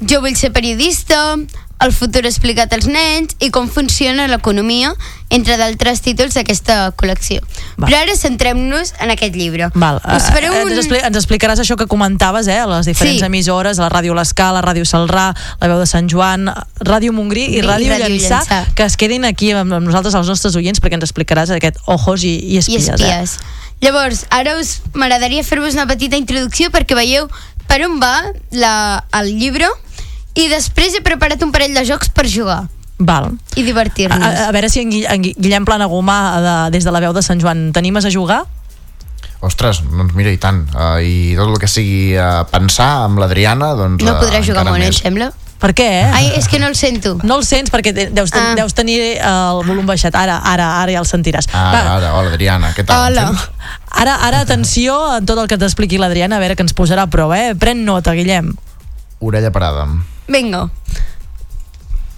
Jo vull ser periodista, El futur explicat als nens i com funciona l'economia, entre d'altres títols d'aquesta col·lecció. Va. Però ara centrem-nos en aquest llibre. Val. Us eh, faré eh, un... Ens, expli ens explicaràs això que comentaves, eh? a Les diferents Sí. emissores, a la Ràdio L'Escala, Ràdio Salrà, la veu de Sant Joan, Ràdio Montgrí i I Ràdio, Ràdio Llançà, Llançà. que es quedin aquí amb, nosaltres, els nostres oients, perquè ens explicaràs aquest ojos i, i i espies. espies. Llavors, ara us m'agradaria fer-vos una petita introducció perquè veieu per on va la, el llibre i després he preparat un parell de jocs per jugar? Val. i A, divertir-nos. a, a veure si en, Gui- en Gui- Guillem Planagumà, de, des de la veu de Sant Joan, t'animes a jugar? Ostres, doncs mira, i tant. Uh, I tot el que sigui uh, pensar amb l'Adriana, doncs... No eh, podrà jugar encara molt, eh, em més. sembla? Per què? Eh? Ai, és que no el sento. No el sents perquè deus, ten, Ah. deus tenir el volum baixat. Ara, ara, ara ja el sentiràs. Ara, ara, hola Adriana, què tal? Hola. Em? Ara, ara atenció a tot el que t'expliqui l'Adriana, a veure que ens posarà a prova, eh? Pren nota, Guillem. Orella parada. Vinga.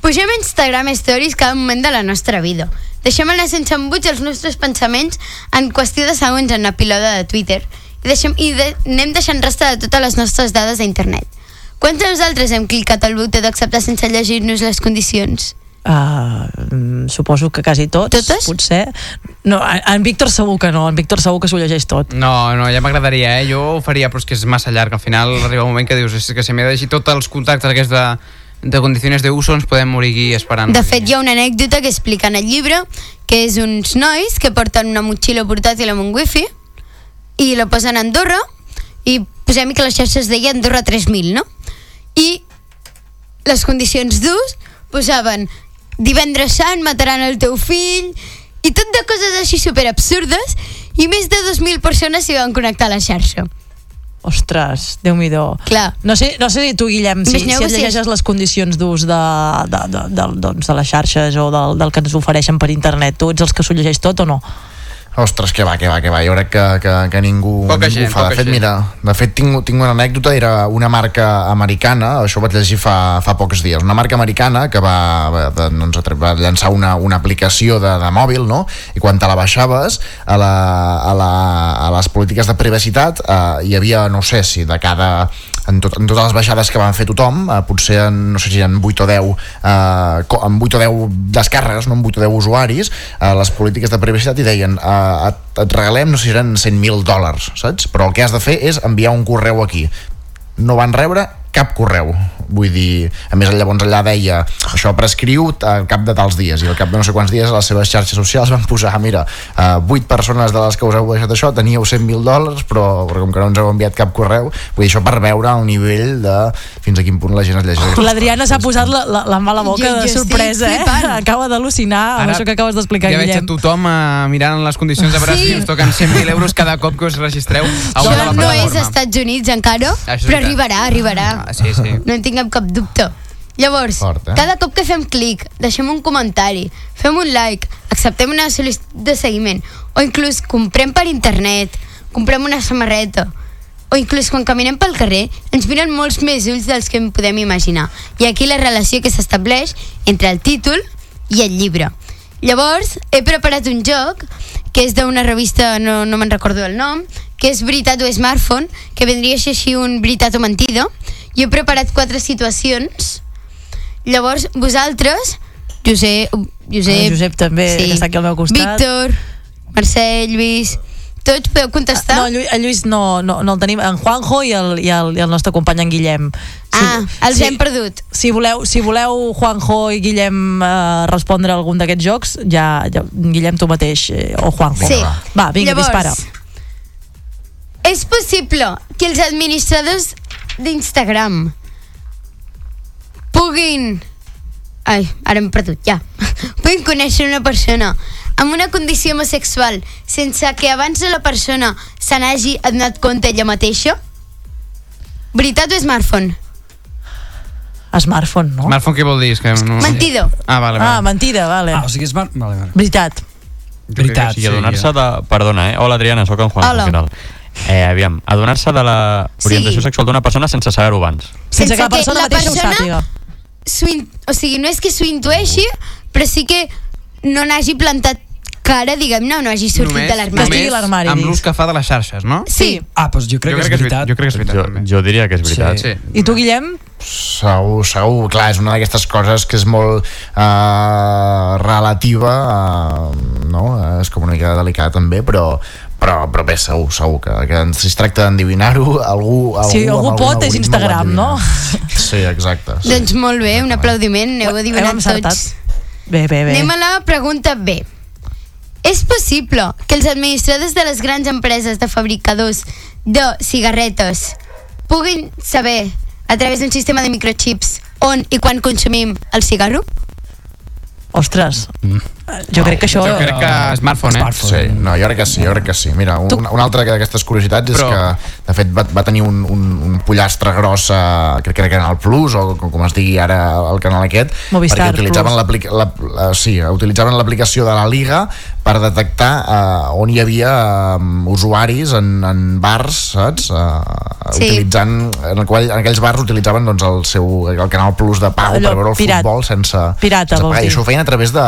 Pugem a Instagram Stories cada moment de la nostra vida. Deixem anar sense embuts els nostres pensaments en qüestió de segons en una pilota de Twitter i, deixem, i de, anem deixant rastre de totes les nostres dades a internet. Quants de nosaltres hem clicat al botó d'acceptar sense llegir-nos les condicions? Uh, suposo que quasi tots. Totes? Potser. No, en, en Víctor segur que no. En Víctor segur que s'ho llegeix tot. No, no, ja m'agradaria, eh? Jo ho faria, però és que és massa llarg. Al final arriba un moment que dius, és que si m'he de llegir tots els contactes aquests de, de condicions d'uso ens podem morir aquí esperant. De fet, hi ha una anècdota que explica en el llibre que és uns nois que porten una motxilla portàtil amb un wifi i la posen a Andorra i posem que la xarxa es deia Andorra 3000, no? I les condicions d'ús posaven divendres sant mataran el teu fill i tot de coses així super absurdes i més de 2.000 persones s'hi van connectar a la xarxa. Ostres, déu nhi. No sé, no sé tu, Guillem, si, si et llegeixes les condicions d'ús de, de, de, de, doncs, de les xarxes o del, del que ens ofereixen per internet. Tu ets els que s'ho llegeix tot o no? Ostres, que va, que va, que va. Jo crec que, que, que ningú, Poca ningú gent, fa. De fet, gent. mira, de fet tinc, tinc una anècdota, era una marca americana, això ho vaig llegir fa, fa pocs dies, una marca americana que va, va, doncs, va llançar una, una aplicació de, de mòbil, no? I quan te la baixaves, a, la, a, la, a les polítiques de privacitat eh, hi havia, no sé si de cada en, tot, en totes les baixades que van fer tothom, eh, potser en, no sé si en 8 o 10 eh, en 8 o 10 descàrregues, no en 8 o 10 usuaris, eh, les polítiques de privacitat i deien eh, et, et regalem, no sé si eren 100.000 dòlars, saps? Però el que has de fer és enviar un correu aquí. No van rebre cap correu vull dir, a més llavors allà deia això prescriu al cap de tals dies i al cap de no sé quants dies a les seves xarxes socials van posar, mira, eh, 8 persones de les que us heu deixat això, teníeu 100.000 dòlars però, com que no ens heu enviat cap correu vull dir, això per veure el nivell de fins a quin punt la gent es llegeix L'Adriana s'ha posat la, la, la mala boca Jo- de jo sorpresa, eh? [LAUGHS] Acaba d'al·lucinar amb Ara això que acabes d'explicar, Ja veig a tothom uh, mirant les condicions a veure Sí. si us toquen 100.000 euros cada cop que us registreu a Això una nova no és. Estats Units encara, Això però arribarà, arribarà. Ah, sí, sí. No en tinguem cap dubte. Llavors, Fort, eh? cada cop que fem clic, deixem un comentari, fem un like, acceptem una sol·licitud de seguiment, o inclús comprem per internet, comprem una samarreta, o inclús quan caminem pel carrer ens miren molts més ulls dels que en podem imaginar. I aquí la relació que s'estableix entre el títol i el llibre. Llavors, he preparat un joc que és d'una revista, no, no me'n recordo el nom, que és Veritat o Smartphone, que vendria a ser així un Veritat o Mentida. I he preparat quatre situacions. Llavors, vosaltres, Josep, Josep, Ah, Josep també, que està aquí al meu costat. Víctor, Mercè, Lluís, tots podeu contestar? No, Lluís, Lluís no, no, no el tenim, en Juanjo i el, i el, i el nostre company en Guillem. Ah, els hem perdut. Si voleu, si voleu Juanjo i Guillem eh, respondre a algun d'aquests jocs, ja, ja Guillem tu mateix, eh, o Juanjo. Sí. Va, vinga, Llavors, dispara. És possible que els administradors d'Instagram puguin... Ai, ara m'he perdut, ja. [LAUGHS] puguin conèixer una persona amb una condició homosexual sense que abans de la persona se n'hagi adonat compte ella mateixa? Veritat o smartphone? Smartphone, no? Smartphone què vol dir? És que no... Mentido. Ah, vale, Ah, vale. mentida, vale. Ah, o sigui, smart... Vale, vale. Veritat. Veritat, Sí, adonar-se de... Perdona, eh? Hola, Adriana, sóc en Juan. Hola. Eh, aviam, adonar-se de la orientació Sí. sexual d'una persona sense saber-ho abans. Sense que la persona mateixa ho sàpiga. in- o sigui, no és que s'ho intueixi, però sí que no n'hagi plantat cara, diguem-ne, o no hagi sortit de l'armari. només amb l'ús que fa de les xarxes, no? Sí. Ah, doncs jo crec, Jo que, crec que és és veritat. Jo crec que és veritat, Jo, també. jo diria que és veritat. Sí. I tu, Guillem? Segur, segur, clar, és una d'aquestes coses que és molt uh, relativa, uh, no? És com una mica delicat també, però, però, però bé, segur, segur que, que si es tracta d'endivinar-ho, algú, algú, Si algú pot, és Instagram, no? Sí, exacte. Sí. Doncs molt bé, un aplaudiment, adivinant encertat. tots. Bé, bé, bé. Anem a la pregunta B. És possible que els administradors de les grans empreses de fabricadors de cigarretes puguin saber, a través d'un sistema de microchips, on i quan consumim el cigarro? Ostres, jo crec que això... Jo crec que smartphone, eh? Sí, no, jo crec que sí, jo crec que sí. Mira, un, Tu- una altra d'aquestes curiositats és Però- que, de fet, va, va tenir un, un, un pollastre gros, a, crec que era Canal Plus, o com, com es digui ara el canal aquest, Movistar perquè utilitzaven la, la, sí, utilitzaven l'aplicació de la Liga per detectar uh, on hi havia um, usuaris en, en bars, saps? Uh, Sí. utilitzant, en, el qual, en aquells bars utilitzaven doncs, el seu el Canal Plus de pago Allò, per veure el pirat. futbol sense, Pirata, sense vols pagar. I dir. això ho feien a través de,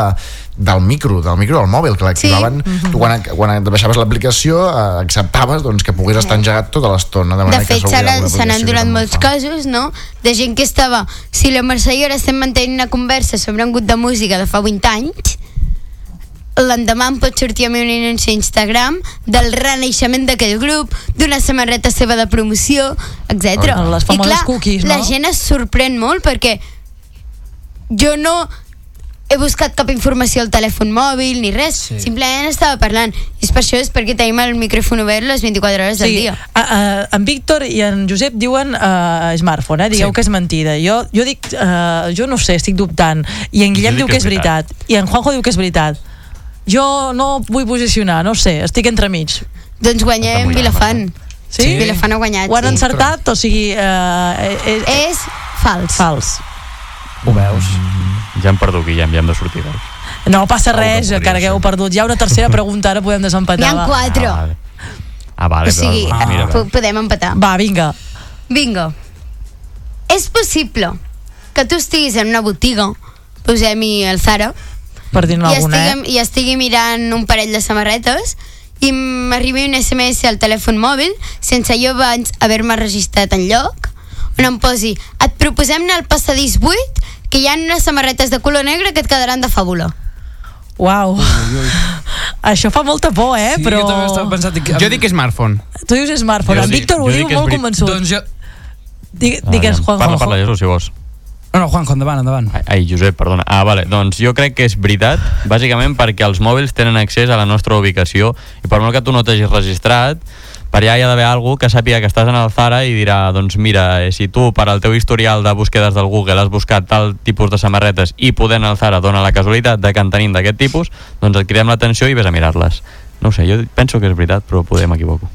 del micro, del micro del mòbil, que l'activaven. Sí. Tu quan, quan baixaves l'aplicació eh, acceptaves doncs, que pogués estar engegat tota l'estona. De, De manera que fet, alguna se n'han donat molts fa. casos, no?, de gent que estava... Si la Mercè i ara estem mantenint una conversa sobre un grup de música de fa 20 anys, l'endemà em pot sortir a mi un anunci a Instagram del renaixement d'aquell grup, d'una samarreta seva de promoció, etc. Les famoses cookies, no? la gent es sorprèn molt perquè jo no he buscat cap informació al telèfon mòbil ni res, sí. simplement estava parlant i és per això és perquè tenim el micròfon obert les 24 hores del dia A, a, en Víctor i en Josep diuen uh, smartphone, eh? digueu Sí. que és mentida. Jo, jo dic, uh, jo no ho sé, estic dubtant. I en Guillem diu que és veritat. I en Juanjo diu que és veritat. Jo no vull posicionar, no sé, estic entremig. doncs guanyem Vilafant Sí? Sí. Vilafant ha guanyat Ho han sí. encertat? O sigui, uh, és, és fals fals. Ho veus? Ja hem perdut, Guillem, ja hem de sortir. Veus? No passa res, encara que heu perdut. Hi ha una tercera pregunta, ara podem n'hi desempatar. ha va. quatre Ah, vale. Ah, vale, o sigui, però, ah, mira, po- podem empatar Va, vinga. Bingo. És possible que tu estiguis en una botiga, posem-hi el Zara, Per dir-ne i, alguna, estiguem, eh? i estigui mirant un parell de samarretes i m'arribi un SMS al telèfon mòbil sense jo abans haver-me registrat en lloc on em posi et proposem anar al passadís 8 que hi ha unes samarretes de color negre que et quedaran de fàbula Uau. [LAUGHS] Això fa molta por, eh? Sí, Però... jo també estava pensant... Que... Jo dic smartphone. Tu dius smartphone. Jo En Víctor ho diu molt convençut. Doncs jo... Digue- Digues, Juanjo. Parla, parla, Jesús, si vols. No, no, Juanjo, endavant, endavant. Ai, ai, Josep, perdona. Ah, vale. Doncs jo crec que és veritat, bàsicament perquè els mòbils tenen accés a la nostra ubicació i per molt que tu no t'hagis registrat, per allà hi ha d'haver algú que sàpiga que estàs en el Zara i dirà, doncs mira, eh, si tu per al teu historial de búsquedes del Google has buscat tal tipus de samarretes i podent el Zara dona la casualitat de que en tenim d'aquest tipus, doncs et cridem l'atenció i ves a mirar-les. No sé, jo penso que és veritat, però poder m'equivoco.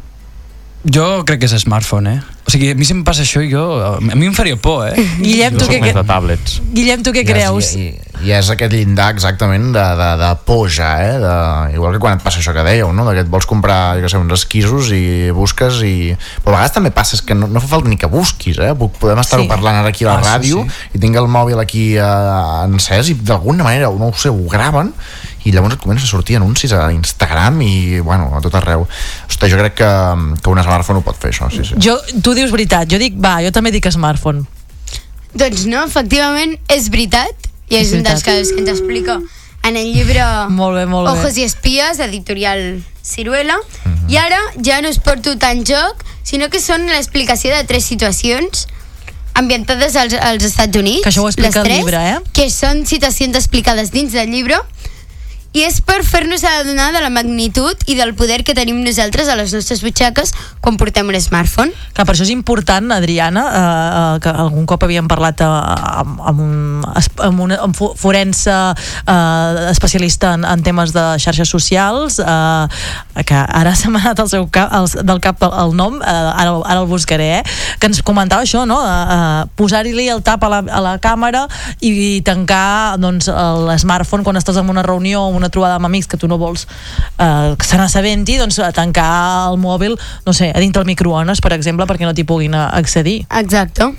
Jo crec que és smartphone, eh? O sigui, a mi si em passa això, jo... A mi em faria por, eh? [LAUGHS] Guillem, tu Jo què, més què, de tablets. Guillem, tu què creus? I, i, i és aquest llindar exactament de, de, de por ja, eh? De, igual que quan et passa això que dèieu, no? De que et vols comprar, jo què sé, uns esquisos i busques i... Però a vegades també passa és que no, no fa falta ni que busquis, eh? Podem estar-ho Sí. parlant ara aquí a la Ah, sí, ràdio sí. i tinc el mòbil aquí eh, encès i d'alguna manera, no ho sé, ho graven i llavors et comença a sortir anuncis a Instagram i, bueno, a tot arreu. Hosti, jo crec que, que un smartphone ho pot fer, això, sí, sí. Jo, tu dius veritat, jo dic, va, jo també dic smartphone. Doncs no, efectivament, és veritat, i és, És un dels casos que ens explica en el llibre [LAUGHS] Molt bé, molt bé. Ojos i espies, editorial Ciruela, i ara ja no es porto tant joc, sinó que són l'explicació de tres situacions ambientades als, als Estats Units. Que això ho explica les el tres, llibre, eh? Que són situacions explicades dins del llibre, i és per fer-nos adonar de la magnitud i del poder que tenim nosaltres a les nostres butxaques quan portem un smartphone. Que per això és important, Adriana, eh, eh, que algun cop havíem parlat eh, amb, amb un, amb un amb fo- forense eh, especialista en, en temes de xarxes socials, eh, que ara se m'ha anat el seu cap, el, del cap el, nom, eh, ara, ara el buscaré, eh, que ens comentava això, no? Eh, eh, Posar-li el tap a la, a la càmera i tancar doncs, l'smartphone quan estàs en una reunió o una trobada amb amics que tu no vols eh, que se n'assabenti, doncs eh, tancar el mòbil, no sé, a dintre el microones, per exemple, perquè no t'hi puguin accedir. Exacte.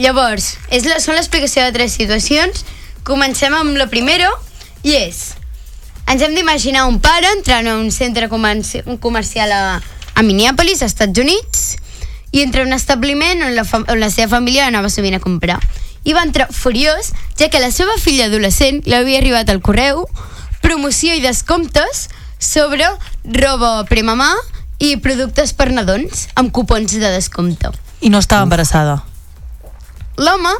Llavors, és la, són l'explicació de tres situacions. Comencem amb la primera, i és... Ens hem d'imaginar un pare entrant a un centre comercial a, a Minneapolis, als Estats Units, i entra a un establiment on la, on la seva família anava sovint a comprar. I va entrar furiós, ja que la seva filla adolescent li havia arribat al correu promoció i descomptes sobre roba premamà i productes per nadons amb cupons de descompte. I no estava embarassada. L'home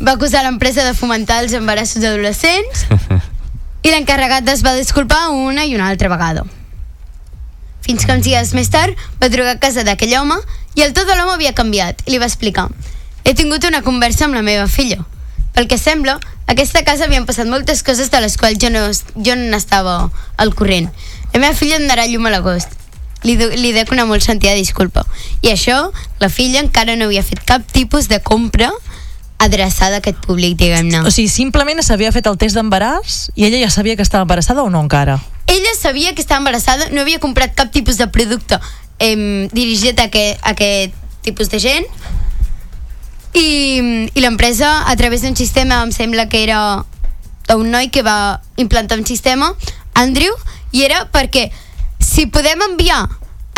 va acusar l'empresa de fomentar els embarassos adolescents [LAUGHS] i l'encarregat es va disculpar una i una altra vegada. Fins que uns dies més tard va trucar a casa d'aquell home i el to de l'home havia canviat i li va explicar he tingut una conversa amb la meva filla. Pel que sembla, a aquesta casa havien passat moltes coses de les quals jo no, jo no n'estava al corrent. La meva filla em donarà llum a l'agost. Li, li dec una molt sentida disculpa. I això, la filla encara no havia fet cap tipus de compra adreçada a aquest públic, diguem-ne. O sigui, simplement s'havia fet el test d'embaràs i ella ja sabia que estava embarassada o no encara? Ella sabia que estava embarassada, no havia comprat cap tipus de producte eh, dirigit a, que, a aquest tipus de gent i, i l'empresa a través d'un sistema em sembla que era d'un noi que va implantar un sistema Andrew i era perquè si podem enviar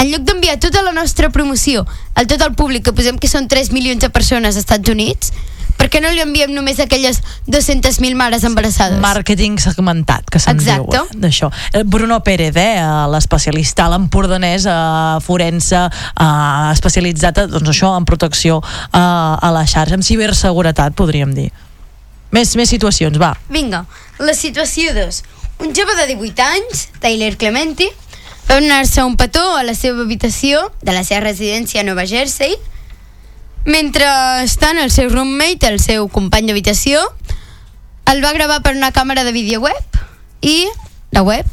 en lloc d'enviar tota la nostra promoció a tot el públic, que posem que són 3 milions de persones als Estats Units per què no li enviem només a aquelles 200.000 mares embarassades? Màrqueting segmentat, que se'n diu eh, d'això. Eh, Bruno Pérez, eh, eh, l'especialista, l'empordanès eh, forense, eh, especialitzat doncs això, en protecció eh, a la xarxa, en ciberseguretat, podríem dir. Més, més situacions, va. Vinga, la situació 2. Un jove de 18 anys, Tyler Clementi, va donar-se un petó a la seva habitació de la seva residència a Nova Jersey mentre estant el seu roommate, el seu company d'habitació, el va gravar per una càmera de vídeo web i la web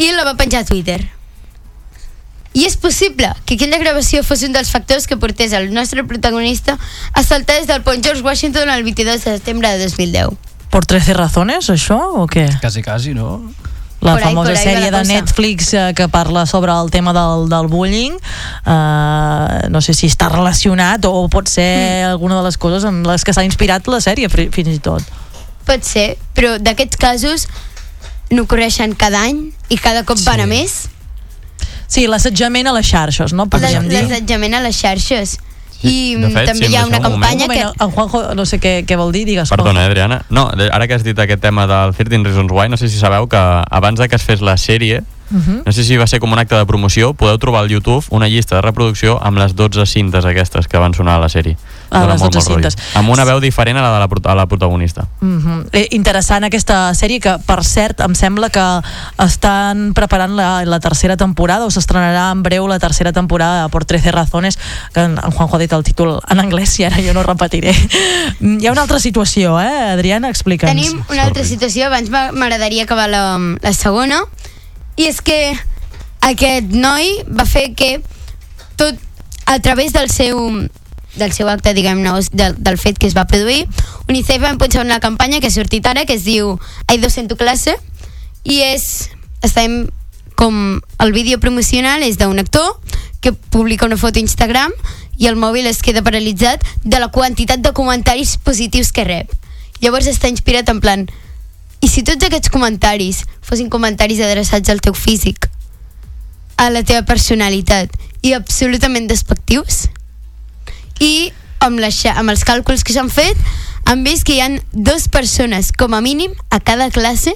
i la va penjar a Twitter. I és possible que aquella gravació fos un dels factors que portés el nostre protagonista a saltar des del pont George Washington el 22 de setembre de 2010. Por 13 razones, això, o què? Quasi, quasi, no? La Por ahí, famosa ahí va sèrie de. Netflix eh, que parla sobre el tema del, del bullying eh, no sé si està relacionat o pot ser Hmm. alguna de les coses amb les que s'ha inspirat la sèrie fins i tot Pot ser, però d'aquests casos no correixen cada any i cada cop van a més. Sí, l'assetjament a les xarxes, no? L'assetjament a les xarxes. I de fet, també sí, hi ha una campanya Un que... moment, en Juanjo, no sé què, què vol dir, digues. Perdona, eh, Adriana. No, ara que has dit aquest tema del 13 Reasons Why, no sé si sabeu que abans de que es fes la sèrie, Mhm. No sé si va ser com un acte de promoció. Podeu trobar al YouTube una llista de reproducció amb les 12 cintes aquestes que van sonar a la sèrie. Dóna les molt, 12 molt rotllo. cintes. Amb una veu diferent a la de la, a la protagonista. Mm eh, interessant aquesta sèrie que, per cert, em sembla que estan preparant la, la tercera temporada o s'estrenarà en breu la tercera temporada por 13 razones que en, en Juanjo ha dit el títol en anglès i ara jo no repetiré. Mm, Hi ha una altra situació, eh? Adriana, explica'ns. Tenim una altra situació, abans m'a- m'agradaria acabar la, la segona, i és que aquest noi va fer que tot a través del seu del seu acte, diguem-ne, del, del fet que es va produir, UNICEF va impulsar una campanya que ha sortit ara, que es diu Hay dos en tu classe, i és, estem com el vídeo promocional és d'un actor que publica una foto a Instagram i el mòbil es queda paralitzat de la quantitat de comentaris positius que rep. Llavors està inspirat en plan i si tots aquests comentaris fossin comentaris adreçats al teu físic, a la teva personalitat i absolutament despectius? I amb, les, amb els càlculs que s'han fet han vist que hi han dues persones com a mínim a cada classe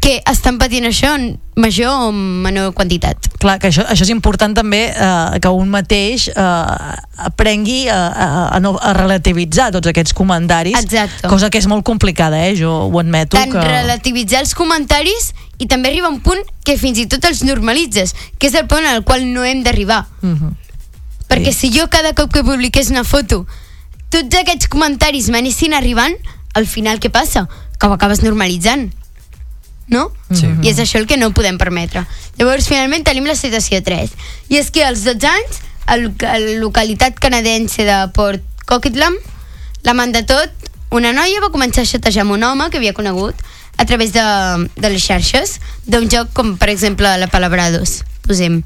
que estan patint això en major o menor quantitat. Clar, que això, això és important també eh, que un mateix eh, aprengui a, a, a, no, a relativitzar tots aquests comentaris, Exacte. cosa que és molt complicada, eh? jo ho admeto. Tant que... relativitzar els comentaris i també arriba un punt que fins i tot els normalitzes, que és el punt al qual no hem d'arribar. Mm -hmm. Perquè si jo cada cop que publiqués una foto tots aquests comentaris m'anessin arribant, al final què passa? Que ho acabes normalitzant. No? Sí. I és això el que no podem permetre. Llavors, finalment, tenim la situació 3. I és que als 12 anys, a la localitat canadense de Port Coquitlam, la manda tot, una noia va començar a xatejar amb un home que havia conegut a través de, de les xarxes d'un joc com, per exemple, la Palabrados, posem.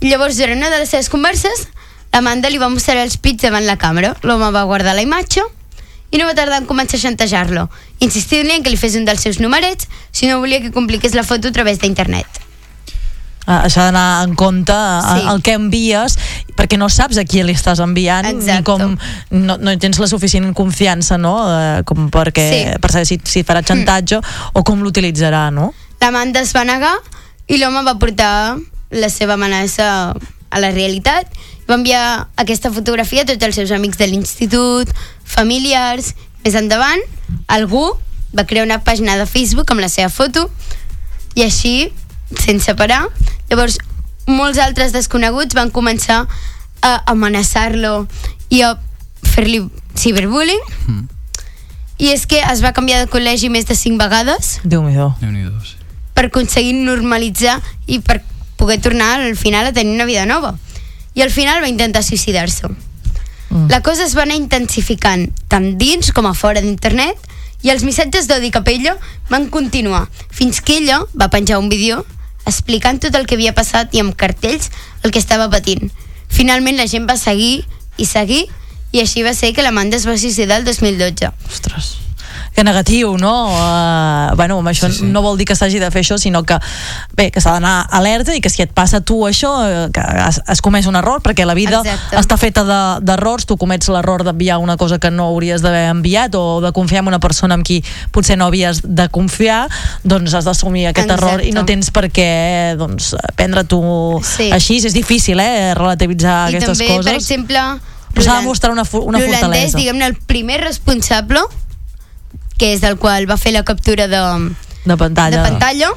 I llavors, durant una de les seves converses, l'Amanda li va mostrar els pits davant la càmera. L'home va guardar la imatge i no va tardar en començar a xantejar-lo, insistint-li en que li fes un dels seus numerets si no volia que compliqués la foto a través d'internet. Ah, S'ha d'anar en compte sí. Sí. el que envies perquè no saps a qui li estàs enviant ni Exacte. com no, no tens la suficient confiança no? eh, com perquè, Sí. Per saber si, si farà xantatge o com l'utilitzarà no? L'Amanda es va negar i l'home va portar la seva amenaça a la realitat. Va enviar aquesta fotografia a tots els seus amics de l'institut, familiars. Més endavant, algú va crear una pàgina de Facebook amb la seva foto i així, sense parar, llavors molts altres desconeguts van començar a amenaçar-lo i a fer-li ciberbullying i és que es va canviar de col·legi més de 5 vegades Déu-n'hi-do. per aconseguir normalitzar i per poder tornar al final a tenir una vida nova. I al final va intentar suïcidar-se. Mm. La cosa es va anar intensificant tant dins com a fora d'internet i els missatges d'odi cap a ella van continuar fins que ella va penjar un vídeo explicant tot el que havia passat i amb cartells el que estava patint. Finalment la gent va seguir i seguir i així va ser que l'Amanda es va suïcidar el 2012. Ostres que negatiu, no? Uh, bueno, amb això sí, sí. no vol dir que s'hagi de fer això, sinó que, bé, que s'ha d'anar alerta i que si et passa tu això, eh, que has, has comès un error, perquè la vida Exacte. està feta de- d'errors, tu comets l'error d'enviar una cosa que no hauries d'haver enviat o de confiar en una persona amb qui potser no havies de confiar, doncs has d'assumir aquest Exacte. error i no tens per què doncs, prendre tu Sí. així, és difícil, eh, relativitzar I aquestes també, coses. per exemple, Però s'ha de mostrar una, una l'holandès, fortalesa. diguem-ne, el primer responsable, que és del qual va fer la captura de, de pantalla. de pantalla,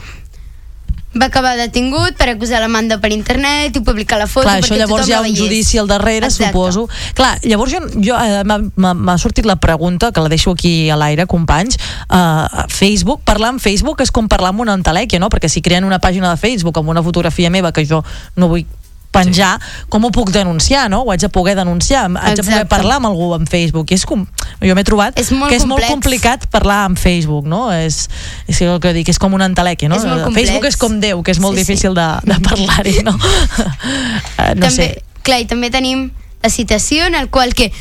va acabar detingut per acusar l'Amanda per internet i publicar la foto Clar, això llavors hi ha la un judici al darrere, Exacte. suposo. Clar, llavors jo, jo eh, m'ha- sortit la pregunta, que la deixo aquí a l'aire, companys. Uh, Facebook, parlar amb Facebook és com parlar amb una entelèquia, no? Perquè si creen una pàgina de Facebook amb una fotografia meva que jo no vull penjar, sí. com ho puc denunciar, no? Ho haig de poder denunciar, haig de poder Exacte. parlar amb algú en Facebook. I és com, jo m'he trobat És molt que és molt complex. complicat parlar amb Facebook, no? És, és el que dic, és com una entelèquia, no? Molt. Facebook és com Déu, que és molt Sí, sí. difícil de, de parlar-hi, no? [LAUGHS] Eh, no també, sé. Clar, i també tenim la citació en el qual que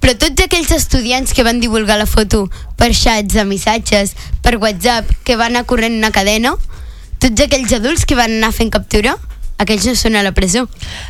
però tots aquells estudiants que van divulgar la foto per xats de missatges, per WhatsApp, que van anar corrent una cadena, tots aquells adults que van anar fent captura, aquells no són a la presó.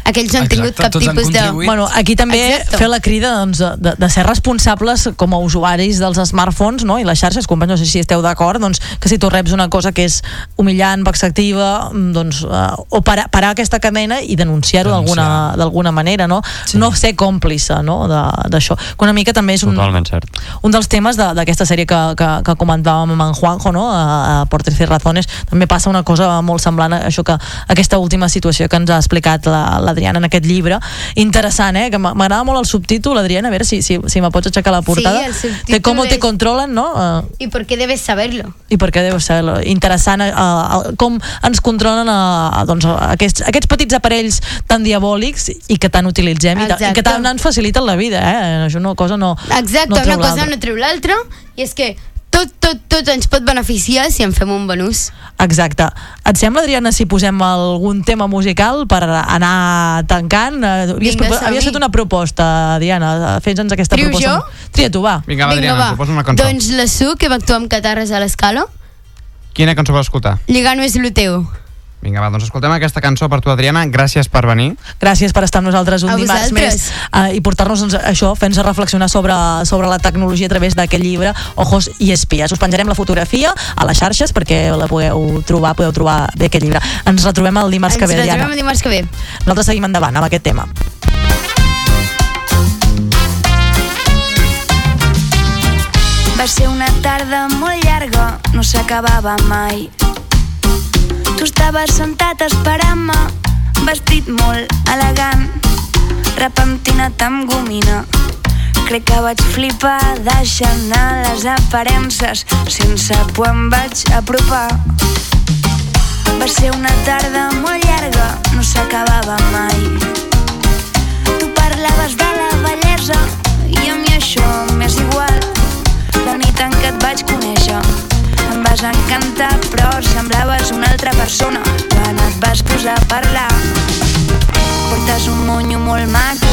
Aquells no han tingut cap tipus de... Bueno, aquí també Exacte. fer la crida doncs, de, de ser responsables com a usuaris dels smartphones no? i les xarxes, companys, no sé si esteu d'acord, doncs, que si tu reps una cosa que és humillant, vexativa, mm, doncs, uh, o parar, parar aquesta cadena i denunciar-ho d'alguna d'alguna manera, no? Sí. No ser còmplice no? de- d'això. Que una mica també és un, Totalment cert. un dels temes de- d'aquesta sèrie que, que, que comentàvem amb en Juanjo, no? a, a Por 13 razones, també passa una cosa molt semblant a això que aquesta última situació que ens ha explicat la- l'Adriana en aquest llibre. Interessant, eh? Que m'a- m'agrada molt el subtítol, Adriana, a veure si, si, si me pots aixecar la portada. el subtítol de cómo te controlen, no? Uh, ¿Y por qué debes saberlo? i perquè deu ser interessant uh, uh, com ens controlen uh, doncs, aquests, aquests petits aparells tan diabòlics i que tant utilitzem i, i que tant ens faciliten la vida eh? això una cosa no, Exacte, no una cosa no treu l'altra, i és que tot, tot, tot ens pot beneficiar si en fem un bon ús. Exacte. Et sembla, Adriana, si posem algun tema musical per anar tancant? Eh, Havies, Vinga, propo- som-hi. havies fet una proposta, Diana. Fes-nos aquesta Trio proposta. jo? Tria tu, va. Vinga, va, Adriana, proposa una cançó. Doncs la Su, que va actuar amb catarres a l'escala, Quina cançó vols escoltar? Lligant és el teu. Vinga, va, doncs escoltem aquesta cançó per tu, Adriana. Gràcies per venir. Gràcies per estar amb nosaltres un A dimarts vosaltres. més uh, i portar-nos doncs, això, fent-nos reflexionar sobre, sobre la tecnologia a través d'aquest llibre Ojos i espies. Us penjarem la fotografia a les xarxes perquè la pugueu trobar, podeu trobar bé aquest llibre. Ens retrobem el dimarts que Ens ve, Diana. retrobem el dimarts que ve. Nosaltres seguim endavant amb aquest tema. Va ser una tarda molt llarga, no s'acabava mai. Tu estaves sentat esperant-me, vestit molt elegant, repentinat amb gomina. Crec que vaig flipar deixant anar les aparences, sense por em vaig apropar. Va ser una tarda molt llarga, no s'acabava mai. Tu parlaves de la bellesa i a mi això m'és igual. La nit en què et vaig conèixer em vas encantar però semblaves una altra persona quan et vas posar a parlar. Portes un monyo molt maco,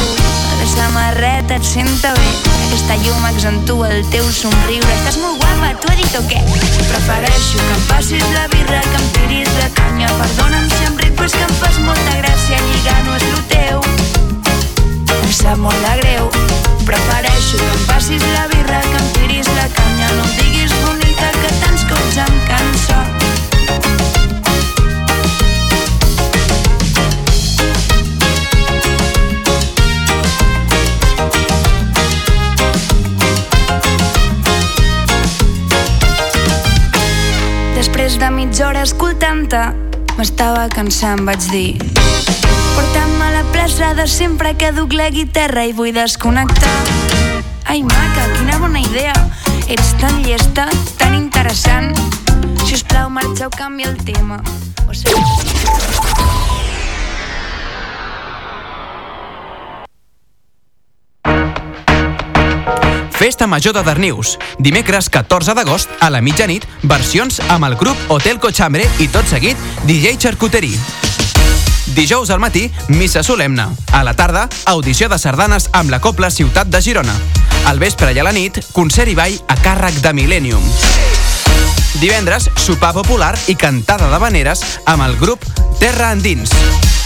la samarreta et senta bé, aquesta llum accentua el teu somriure. Estàs molt guapa, t'ho he dit o què? Prefereixo que em passis la birra, que em tiris la canya. Perdona'm si em ric, però que em fas molta gràcia, lligar no és lo teu. Em sap molt de greu Prefereixo que em passis la birra Que em tiris la canya No em diguis bonica que em cansa. Després de mitja hora escoltant-te M'estava cansant, vaig dir Porta'm a la plaça de sempre que duc la guitarra i vull desconnectar. Ai, maca, quina bona idea. Ets tan llesta, tan interessant. Si us plau, marxeu, canvia el tema. O sigui... Festa Major de Darnius. Dimecres 14 d'agost a la mitjanit, versions amb el grup Hotel Cochambre i tot seguit DJ Charcuterie. Dijous al matí, missa solemne. A la tarda, audició de sardanes amb la Copla Ciutat de Girona. Al vespre i a la nit, concert i ball a càrrec de Millennium. Divendres, sopar popular i cantada de veneres amb el grup Terra Endins.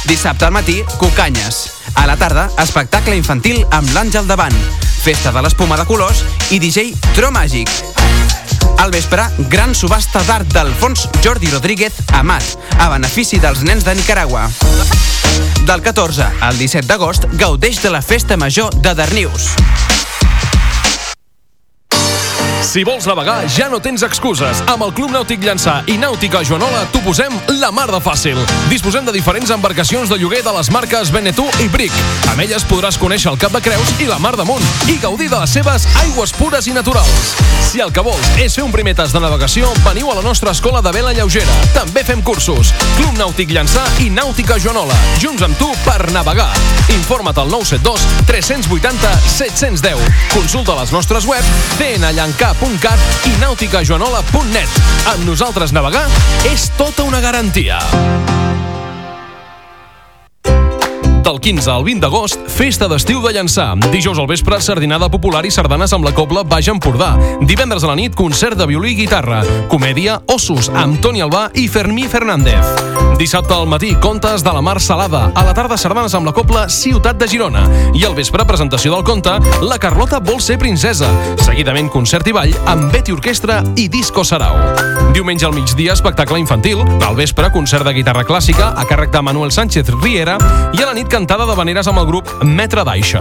Dissabte al matí, Cucanyes. A la tarda, espectacle infantil amb l'Àngel Davant, festa de l'espuma de colors i DJ Tro Màgic. Al vespre, gran subhasta d'art d'Alfons Jordi Rodríguez Amat, a benefici dels nens de Nicaragua. Del 14 al 17 d'agost, gaudeix de la Festa Major de Darnius. Si vols navegar, ja no tens excuses. Amb el Club Nàutic Llançà i Nàutica Joanola t'ho posem la mar de fàcil. Disposem de diferents embarcacions de lloguer de les marques Benetú i Brick. Amb elles podràs conèixer el Cap de Creus i la Mar d'Amunt i gaudir de les seves aigües pures i naturals. Si el que vols és fer un primer tast de navegació, veniu a la nostra escola de vela lleugera. També fem cursos. Club Nàutic Llançà i Nàutica Joanola. Junts amb tu per navegar. Informa't al 972 380 710. Consulta les nostres webs cnllancar.cat i nauticajoanola.net. Amb nosaltres navegar és tota una garantia. Del 15 al 20 d'agost, festa d'estiu de Llançà. Dijous al vespre, sardinada popular i sardanes amb la cobla Baix Empordà. Divendres a la nit, concert de violí i guitarra. Comèdia Ossos, amb Toni Albà i Fermí Fernández. Dissabte al matí, contes de la Mar Salada. A la tarda, sardanes amb la cobla Ciutat de Girona. I al vespre, presentació del conte La Carlota vol ser princesa. Seguidament, concert i ball amb Betty Orquestra i Disco Sarau. Diumenge al migdia, espectacle infantil. Al vespre, concert de guitarra clàssica a càrrec de Manuel Sánchez Riera i a la nit cantada de veneres amb el grup Metre d'Aixa.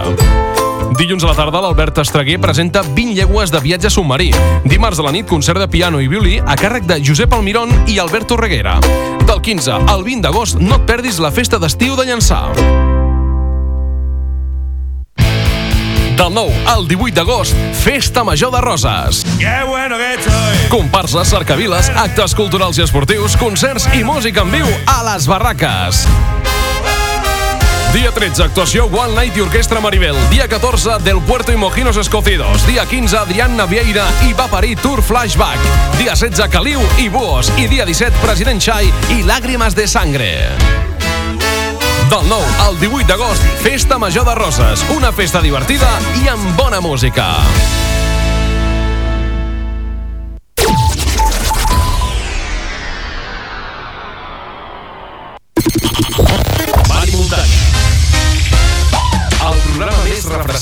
Dilluns a la tarda, l'Albert Estreguer presenta 20 llegües de viatge submarí. Dimarts a la nit, concert de piano i violí a càrrec de Josep Almirón i Alberto Reguera. Del 15 al 20 d'agost, no et perdis la festa d'estiu de Llançà. Del 9 al 18 d'agost, Festa Major de Roses. Comparses, cercaviles, actes culturals i esportius, concerts i música en viu a les barraques. Dia 13, actuació One Night i Orquestra Maribel. Dia 14, Del Puerto i Mojinos Escocidos. Dia 15, Adrián Navieira i va parir Tour Flashback. Dia 16, Caliu i Buos. I dia 17, President Xai i Làgrimes de Sangre. Del 9 al 18 d'agost, Festa Major de Roses. Una festa divertida i amb bona música.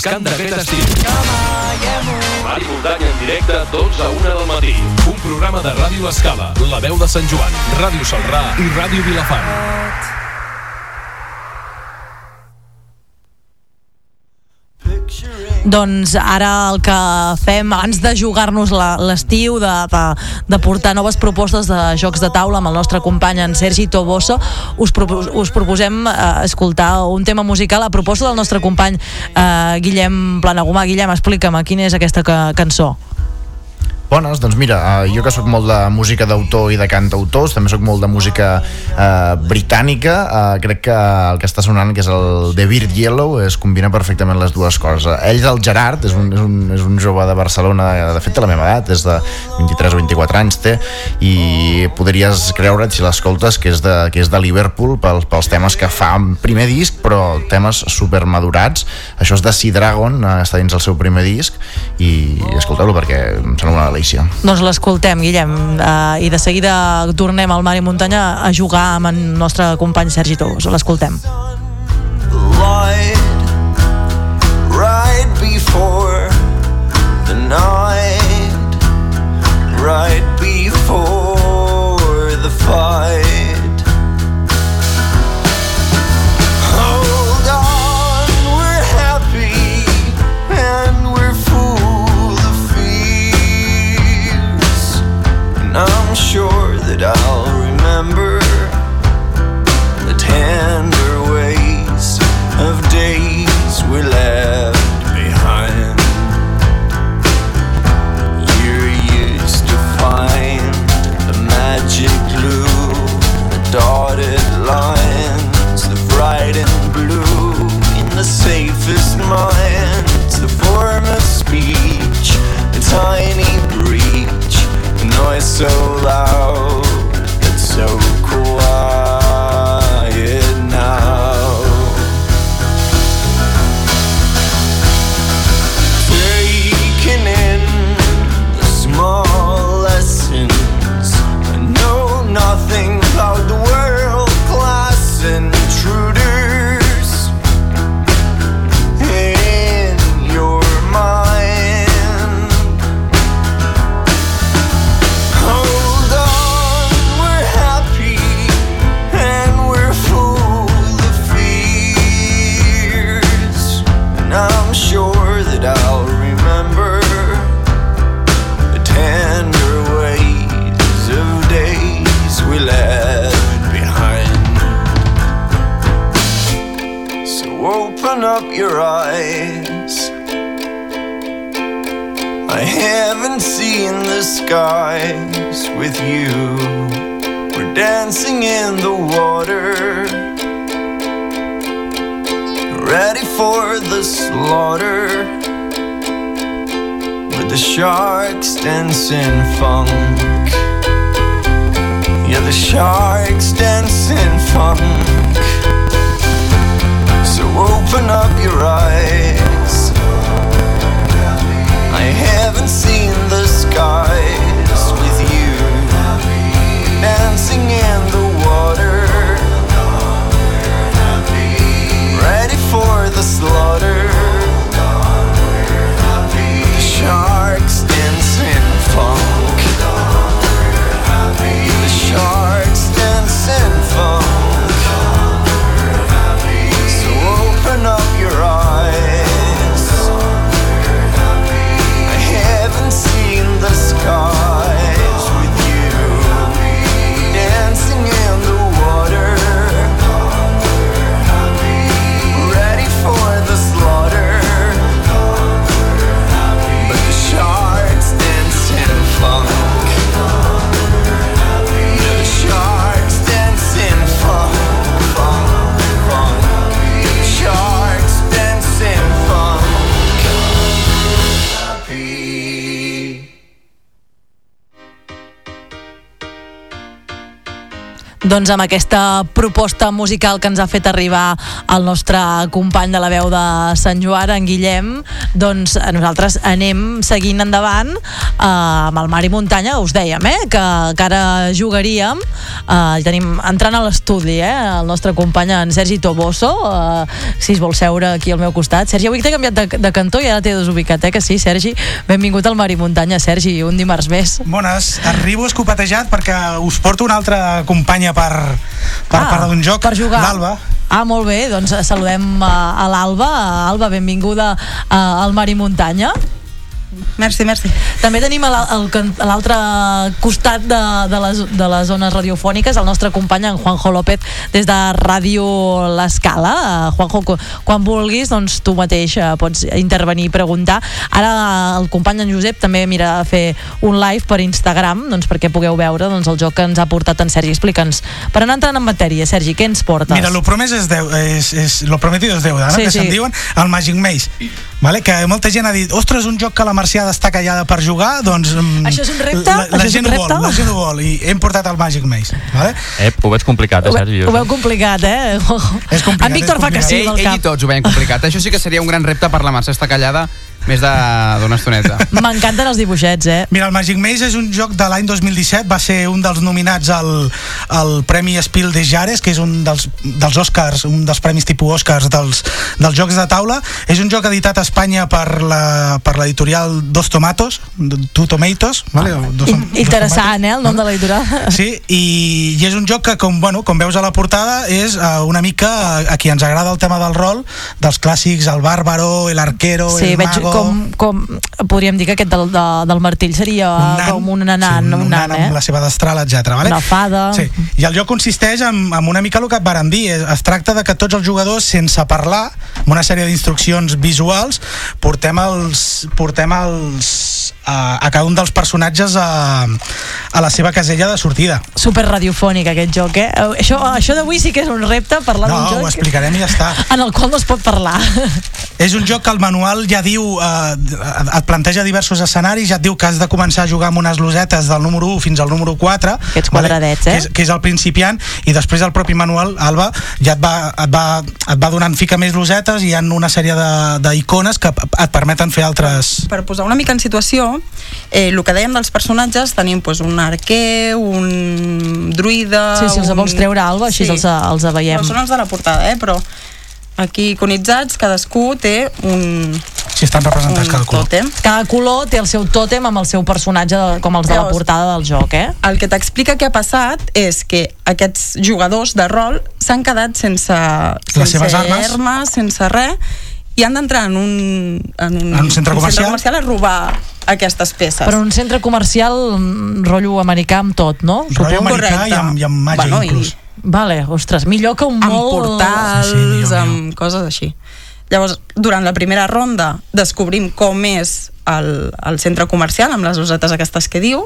Refrescant d'aquest estiu. Mar i muntanya en directe, 12 a 1 del matí. Un programa de Ràdio Escala, La Veu de Sant Joan, Ràdio Salrà i Ràdio Vilafant. Doncs ara el que fem, abans de jugar-nos l'estiu, de, de, de portar noves propostes de jocs de taula amb el nostre company en Sergi Toboso, us, propo us proposem eh, escoltar un tema musical a proposta del nostre company eh, Guillem Planagumà. Guillem, explica'm, quina és aquesta ca cançó? Bones, doncs mira, eh, jo que sóc molt de música d'autor i de cantautors, també sóc molt de música eh, britànica, eh, crec que el que està sonant, que és el The Beard Yellow, es combina perfectament les dues coses. Ell és el Gerard, és un, és un, és un jove de Barcelona, de fet de la meva edat, és de 23 o 24 anys té, i podries creure't si l'escoltes que és de, que és de Liverpool pels, pels temes que fa en primer disc, però temes super madurats. Això és de Sea Dragon, eh, està dins el seu primer disc, i escolteu-lo perquè em sembla una delícia. Doncs l'escoltem, Guillem, eh, i de seguida tornem al Mar i Muntanya a jugar amb el nostre company Sergi Toboso. L'escoltem. right before the night, right before the fight. Sure I'll remember the tender ways of days we left behind. You're used to find the magic glue, the dotted lines, the bright and blue in the safest minds, the form of speech, the tiny breach, the noise so loud, so skies with you. We're dancing in the water, ready for the slaughter. With the sharks dancing funk. Yeah, the sharks dancing funk. So open up your eyes. I haven't seen the sky. in the water. Ready for the slaughter. The sharks dancing funk. The sharks dancing funk. So open up your eyes. I haven't seen the. Doncs amb aquesta proposta musical que ens ha fet arribar el nostre company de la veu de Sant Joan, en Guillem, doncs eh, nosaltres anem seguint endavant eh, amb el Mar i Muntanya, us dèiem, eh, que, que ara jugaríem, eh, tenim entrant a l'estudi, eh, el nostre company en Sergi Toboso, eh, si es vol seure aquí al meu costat. Sergi, avui t'he canviat de, de cantó i ara t'he desubicat, eh, que sí, Sergi? Benvingut al Mar i Muntanya, Sergi, un dimarts més. Bones, arribo escopetejat perquè us porto una altra companya per, per Ah, parlar d'un joc, per jugar. l'Alba. Ah, molt bé, doncs saludem a, a l'Alba. Alba, benvinguda a, al Mar i Muntanya. Merci, merci. També tenim a l'altre costat de, de, les, de les zones radiofòniques el nostre company, en Juanjo López, des de Ràdio L'Escala. Eh, Juanjo, quan vulguis, doncs tu mateix eh, pots intervenir i preguntar. Ara el company en Josep també mira a fer un live per Instagram doncs, perquè pugueu veure doncs, el joc que ens ha portat en Sergi. Explica'ns. Per anar entrant en matèria, Sergi, què ens portes? Mira, lo promès és, deu, és, és lo prometido és deuda, no? Sí, que se'n sí. diuen el Magic Maze. Vale? Que molta gent ha dit, ostres, un joc que la Marcià està callada per jugar, doncs... mm, Això és un repte? La, la gent un ho vol, la gent ho vol, i hem portat el Magic Maze. Vale? Ep, ho veig complicat, eh, Sergi? Ho veu complicat, eh? És complicat, en Víctor fa que sí, ell, ell i tots ho veiem complicat. Això sí que seria un gran repte per la Mercè estar callada més de- d'una estoneta. M'encanten els dibuixets, eh? Mira, el Magic Maze és un joc de l'any 2017, va ser un dels nominats al, al Premi Spiel des Jahres, que és un dels, dels Oscars, un dels premis tipus Oscars dels, dels jocs de taula. És un joc editat a Espanya per la- per l'editorial Dos Tomatos, Two Tomatoes, vale? Dos, In- Interessant, eh, el nom de l'editorial. Sí, i, i és un joc que, com, bueno, com veus a la portada, és uh, una mica a, a qui ens agrada el tema del rol, dels clàssics, el bàrbaro, el arquero, Sí, el veig mago... com, com podríem dir que aquest del, de, del martell seria Un nan. com un nan, sí, un, nan, eh? amb la seva destral, etc. Vale? Una fada. Sí. I el joc consisteix en, en una mica el que et varen dir. Es, es tracta de que tots els jugadors, sense parlar, amb una sèrie d'instruccions visuals, portem els, portem els, a, a cada un dels personatges a, a la seva casella de sortida. Super radiofònic aquest joc, eh? Això, això d'avui sí que és un repte, parlar No, d'un joc ho explicarem i ja està. [LAUGHS] en el qual no es pot parlar. [LAUGHS] És un joc que el manual ja diu, eh, et planteja diversos escenaris, ja et diu que has de començar a jugar amb unes losetes del número 1 fins al número 4. Aquests quadradets, eh? Que és, que és el principiant, i després el propi manual, Alba, ja et va, et va, et va donant, fica més losetes i hi ha una sèrie de- d'icones que et permeten fer altres... Per posar una mica en situació, eh, el que dèiem dels personatges, tenim pues, un arquer, un druida... Sí, si els un... vols treure, Alba, així els, els veiem. No, són els de la portada, eh? però aquí iconitzats, cadascú té un, Si estan representats cada color. tòtem. Cada color té el seu tòtem amb el seu personatge, de- com els de la portada del joc, eh? El que t'explica què ha passat és que aquests jugadors de rol s'han quedat sense, sense seves armes. armes, sense res, i han d'entrar en un, en un, En un centre comercial. comercial a robar aquestes peces. Però un centre comercial mm, rotllo americà amb tot, no? Rotllo americà i amb, i amb màgia Bueno, i- inclús. Vale, ostres, millor que un amb molt... portals, Sí, sí, millor, amb coses així. Llavors, durant la primera ronda descobrim com és el, el centre comercial amb les usetes aquestes que diu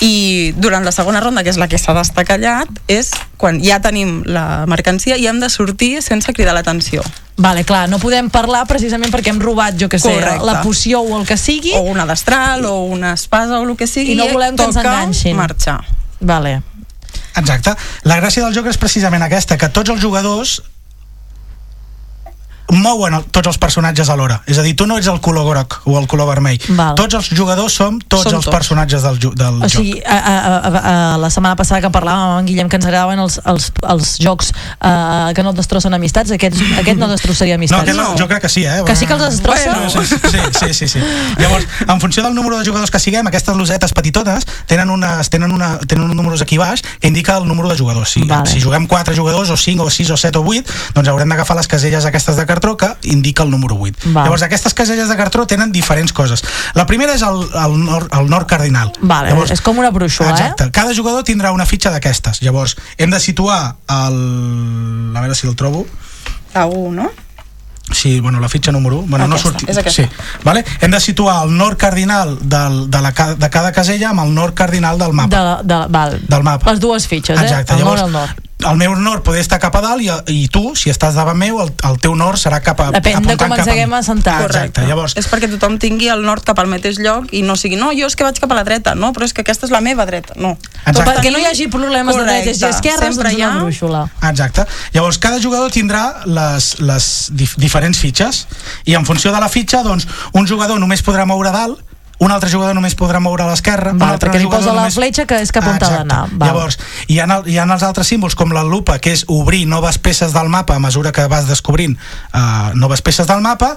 i durant la segona ronda, que és la que s'ha d'estar callat, és quan ja tenim la mercancia i hem de sortir sense cridar l'atenció. Vale, clar, no podem parlar precisament perquè hem robat, jo que sé, Correcte. la poció o el que sigui. O una destral, o una espasa, o el que sigui. I no volem que ens enganxin. marxar. Vale. Exacte. La gràcia del joc és precisament aquesta, que tots els jugadors mouen el, tots els personatges alhora. És a dir, tu no ets el color groc o el color vermell. Val. Tots els jugadors som tots Som els tots. personatges del, del O joc. sigui, a, a, a, a, la setmana passada que parlàvem amb en Guillem que ens agradaven els, els, els jocs uh, que no et destrossen amistats, aquest, aquest no destrossaria No, amistats. aquest no, jo crec que sí, eh? Que sí que els destrossa? Bueno, sí, sí, sí, sí, sí. Llavors, en funció del número de jugadors que siguem, aquestes losetes petitotes tenen, unes, tenen, una, tenen uns números aquí baix que indica el número de jugadors. Si, Vale. si juguem 4 jugadors, o 5, o 6, o 7, o 8, doncs haurem d'agafar les caselles aquestes de cartró que indica el número 8. Val. Llavors, aquestes caselles de cartró tenen diferents coses. La primera és el, el, nord, el nord cardinal. Vale, Llavors, és com una brúixola, Exacte. Cada jugador tindrà una fitxa d'aquestes. Llavors, hem de situar el... A veure si el trobo. La 1, no? Sí, bueno, la fitxa número 1. Bueno, Aquesta, no sorti... és aquesta. Sí, vale? Hem de situar el nord cardinal del, de, la, de cada casella amb el nord cardinal del mapa. De, de, val. Del mapa. Les dues fitxes, Exacte, eh? El llavors, nord al nord. El meu nord podria estar cap a dalt i, i tu, si estàs davant meu, el, el teu nord serà cap a Depèn de com ens cap a haguem mi. assentat. Ah, exacte, llavors És perquè tothom tingui el nord cap al mateix lloc i no sigui, no, jo és que vaig cap a la dreta, no, però és que aquesta és la meva dreta, no. Exacte. Perquè no hi hagi problemes de dretes i Correcte. esquerres, Sempre doncs hi ha una brúixola. Exacte. Llavors, cada jugador tindrà les, les dif diferents fitxes i en funció de la fitxa, doncs, un jugador només podrà moure a dalt, un altre jugador només podrà moure a l'esquerra, un altre perquè li jugador posa la només... fletxa que és cap on Ah, exacte. d'anar. Llavors, hi ha, el, hi ha els altres símbols com la lupa, que és obrir noves peces del mapa a mesura que vas descobrint uh, noves peces del mapa.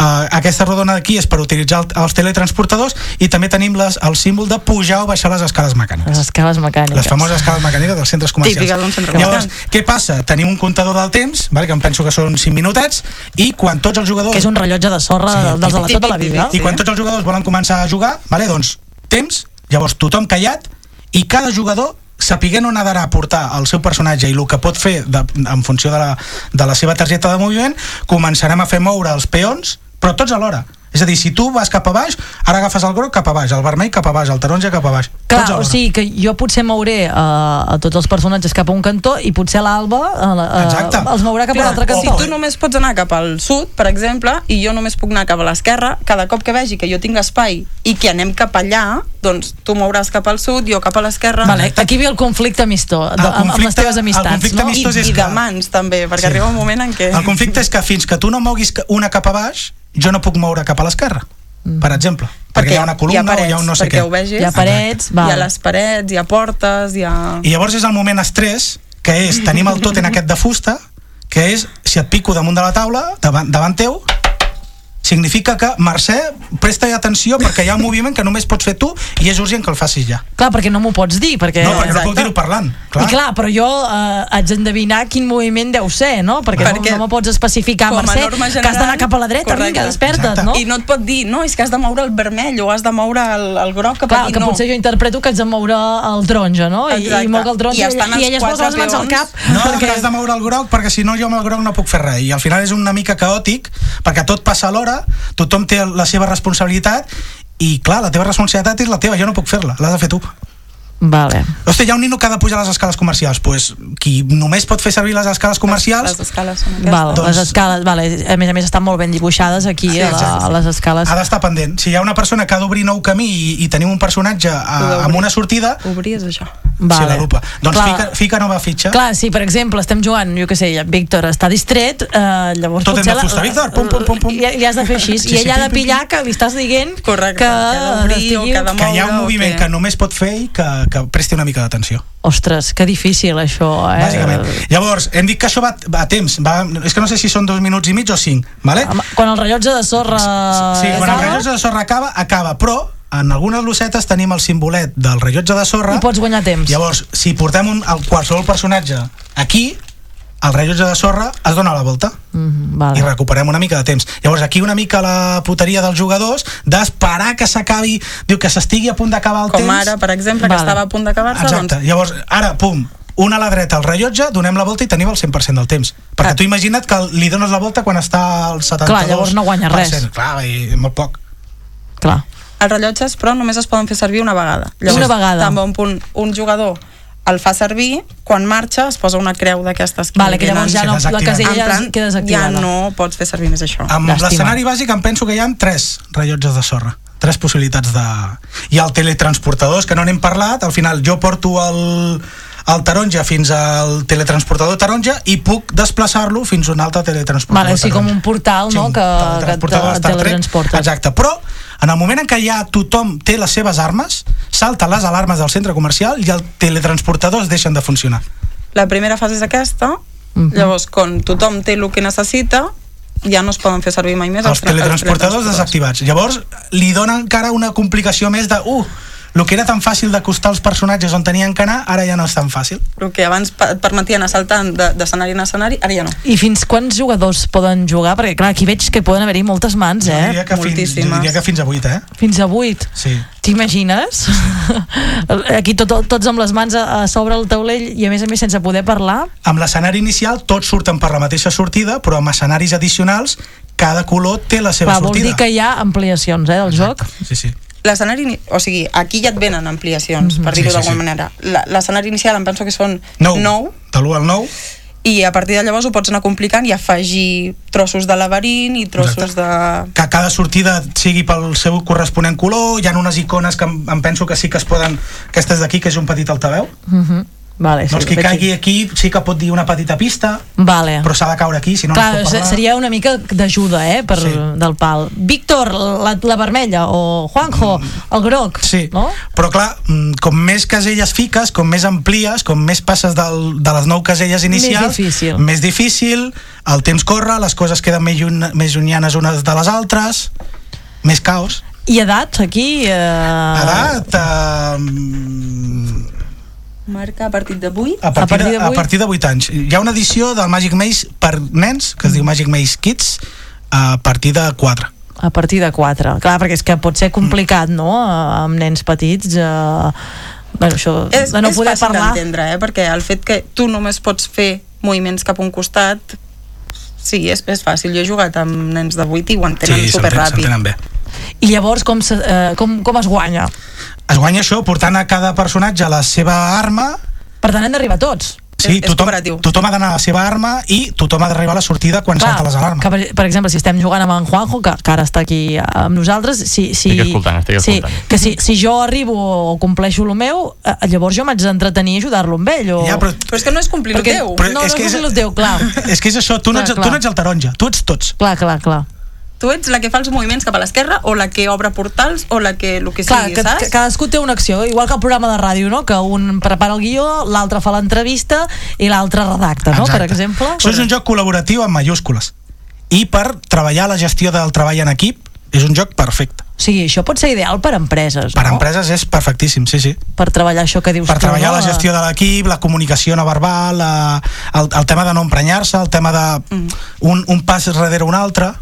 Uh, aquesta rodona d'aquí és per utilitzar el, els teletransportadors i també tenim les, el símbol de pujar o baixar les escales mecàniques. Les escales mecàniques. Les famoses escales mecàniques dels centres comercials. Típica d'un centre Llavors, què passa? Tenim un comptador del temps, vale, que em penso que són 5 minutets, i quan tots els jugadors... Que és un rellotge de sorra sí, dels de la tota la vida. I quan tots els jugadors volen començar a jugar, vale, doncs, temps, llavors tothom callat, i cada jugador sapiguent on ha d'anar a portar el seu personatge i el que pot fer de, en funció de la, de la seva targeta de moviment, començarem a fer moure els peons, però tots alhora. És a dir, si tu vas cap a baix, ara agafes el groc cap a baix, el vermell cap a baix, el taronja cap a baix. tots Clar, o sigui que jo potser mouré uh, a tots els personatges cap a un cantó i potser l'Alba uh, Exacte. uh, els mourà cap a Clar, l'altre si cantó. tu només pots anar cap al sud, per exemple, i jo només puc anar cap a l'esquerra, cada cop que vegi que jo tinc espai i que anem cap allà, doncs tu mouràs cap al sud, jo cap a l'esquerra. Vale, aquí ve el conflicte amistós, de, amb, amb les teves amistats, no? I, i de mans, també, perquè Sí. arriba un moment en què... El conflicte és que fins que tu no moguis una cap a baix, jo no puc moure cap a l'esquerra, per exemple. Perquè, hi ha una columna hi ha parets, o hi ha un no sé perquè què. ho vegis. Hi ha parets, Hi val. ha les parets, hi ha portes, hi ha... I llavors és el moment estrès, que és, tenim el tot en aquest de fusta, que és, si et pico damunt de la taula, davant, davant teu, significa que, Mercè, presta atenció perquè hi ha un moviment que només pots fer tu i és urgent que el facis ja. Clar, perquè no m'ho pots dir, perquè... No, perquè no puc dir-ho parlant. Clar. I clar, però jo eh, haig d'endevinar quin moviment deu ser, no? Perquè, Perquè no, no me pots especificar, com a Mercè, norma que has d'anar cap a la dreta, correcte. vinga, desperta't, no? I no et pot dir, no, és que has de moure el vermell o has de moure el, el groc cap Clar, aquí, que no. potser jo interpreto que haig de moure el taronja, no? I, Exacte. i moc el taronja I i, i ella es posa quatre les mans al cap. No, perquè has de moure el groc perquè si no jo amb el groc no puc fer res i al final és una mica caòtic perquè tot passa tothom té la seva responsabilitat i clar, la teva responsabilitat és la teva, jo no puc fer-la, l'has de fer tu Vale. Hòstia, hi ha un nino que ha de pujar a les escales comercials pues, qui només pot fer servir les escales comercials Les escales són Val, Doncs- les escales, vale, a més a més estan molt ben dibuixades aquí Sí, a, la, a les escales. ha d'estar pendent. Si hi ha una persona que ha d'obrir nou camí i, i tenim un personatge a, amb una sortida, Obrir és això. Vale. sí, la lupa. Doncs Clar. fica, fica nova fitxa. Clar, si per exemple estem jugant, jo què sé, Víctor està distret, eh, llavors Tot hem de fusta, Víctor, pum, pum, pum, pum. I, i has de fer així, Sí, i sí, ella ha pim, de pim, pillar que li estàs dient Correcte, que, que ha d'obrir o que ha de que hi ha un moviment que- que només pot fer i que, que presti una mica d'atenció. Ostres, que difícil això, eh? Bàsicament. Llavors, hem dit que això va, va a temps. Va, és que no sé si són dos minuts i mig o cinc. Vale? Quan el rellotge de sorra... Sí, quan el rellotge de sorra acaba, acaba, però en algunes losetes tenim el simbolet del rellotge de sorra I pots guanyar temps. Llavors, si portem un, el qualsevol personatge aquí, el rellotge de sorra es dona la volta Mm, i vale. recuperem una mica de temps. Llavors, aquí una mica la puteria dels jugadors d'esperar que s'acabi, diu que s'estigui a punt d'acabar el Com temps. ara, per exemple, que Vale. estava a punt d'acabar-se, Exacte. doncs... Llavors, ara, pum, una a la dreta, el rellotge, donem la volta i tenim el 100% del temps. Perquè tu imagina't que li dones la volta quan està al 72%. Clar, llavors no guanya res. Clar, i molt poc. Clar. Els rellotges, però, només es poden fer servir una vegada. Una vegada. També un punt, un jugador el fa servir, quan marxa es posa una creu d'aquestes que Vale, que llavors ja no- la casella ja plan, queda desactivada. Ja no pots fer servir més això. Amb l'escenari bàsic em penso que hi ha tres rellotges de sorra tres possibilitats de... I el teletransportador, és que no n'hem parlat, al final jo porto el, el taronja fins al teletransportador taronja i puc desplaçar-lo fins a un altre teletransportador Vale, o sigui, com un portal, no?, que, que Star Trek. teletransporta. Exacte, però en el moment en què ja tothom té les seves armes, salten les alarmes del centre comercial i els teletransportadors deixen de funcionar. La primera fase és aquesta, Mhm. llavors, quan tothom té el que necessita, ja no es poden fer servir mai més els teletransportadors desactivats. Llavors, li dona encara una complicació més de, uh, el que era tan fàcil d'acostar els personatges on tenien que anar, ara ja no és tan fàcil. El que abans et permetia anar saltant de- d'escenari en escenari, ara ja no. I fins quants jugadors poden jugar? Perquè, clar, aquí veig que poden haver-hi moltes mans, Jo eh? diria que, fins, jo diria que fins a 8, eh? Fins a 8. Sí. T'imagines? [LAUGHS] Aquí tot, tots amb les mans a, a sobre el taulell i a més a més sense poder parlar. Amb l'escenari inicial tots surten per la mateixa sortida, però amb escenaris addicionals cada color té la seva Clar, vol sortida. dir que hi ha ampliacions eh, del joc. Sí, sí. L'escenari, o sigui, aquí ja et venen ampliacions, per Sí, dir-ho sí, d'alguna sí. manera. La- L'escenari inicial em penso que són Nou. 9, De l'1 al 9. i a partir de llavors ho pots anar complicant i afegir trossos de laberint i trossos de... que cada sortida sigui pel seu corresponent color, hi ha unes icones que em, em penso que sí que es poden... Aquestes d'aquí, que és un petit altaveu. Uh -huh. Vale, doncs qui caigui aquí sí que pot dir una petita pista, Vale. però s'ha de caure aquí, si no Clar, no es pot parlar. seria una mica d'ajuda, eh, per, sí. del pal. Víctor, la, la vermella, o Juanjo, el groc, sí. no? Però clar, mm, com més caselles fiques, com més amplies, com més passes del, de les nou caselles inicials, Més difícil. més difícil, el temps corre, les coses queden més, lluny, més llunyanes unes de les altres, més caos. I edat, aquí... Eh... Edat, eh, Marca a partir de 8. a partir, de, a partir de 8 anys. Hi ha una edició del Magic Maze per nens, que es diu Magic Maze Kids, a partir de 4. A partir de 4. Clar, perquè és que pot ser complicat, no?, amb nens petits... Eh... Bueno, això És, de no és poder fàcil parlar... d'entendre, eh? perquè el fet que tu només pots fer moviments cap a un costat sí, és, és fàcil. Jo he jugat amb nens de 8 i ho entenen Sí, superràpid. s'entenen bé. I llavors com, se, eh, com, com es guanya? Es guanya això portant a cada personatge la seva arma Per tant, hem d'arribar tots. Sí, tothom, tothom ha d'anar a la seva arma i tothom ha d'arribar a la sortida quan Clar, salta les alarmes. que per, per exemple, si estem jugant amb en Juanjo, que, que ara està aquí amb nosaltres, si, si, Estic escoltant, estic sí, escoltant. que si, si jo arribo o compleixo el meu, eh, llavors jo m'haig d'entretenir i ajudar-lo amb ell. O... Ja, però- Però és que no és complir el Perquè- teu. Però no, és no que és és- el teu, clar. [LAUGHS] És que és això, tu no, ets, Clar, tu clar. no ets el taronja, tu ets tots. Clar, clar, clar. Tu ets la que fa els moviments cap a l'esquerra o la que obre portals o la que el que Clar, sigui, que, saps? que cadascú té una acció, igual que el programa de ràdio, no? que un prepara el guió, l'altre fa l'entrevista i l'altre redacta, no? per Exacte. exemple. Això és un joc col·laboratiu amb mayúscules. I per treballar la gestió del treball en equip, és un joc perfecte. O sigui, això pot ser ideal per empreses, Per no? empreses és perfectíssim, sí, sí. Per treballar això que dius Per tu, treballar no? la gestió de l'equip, la comunicació no verbal, la, el, el tema de no emprenyar-se, el tema de un, un pas darrere un altre.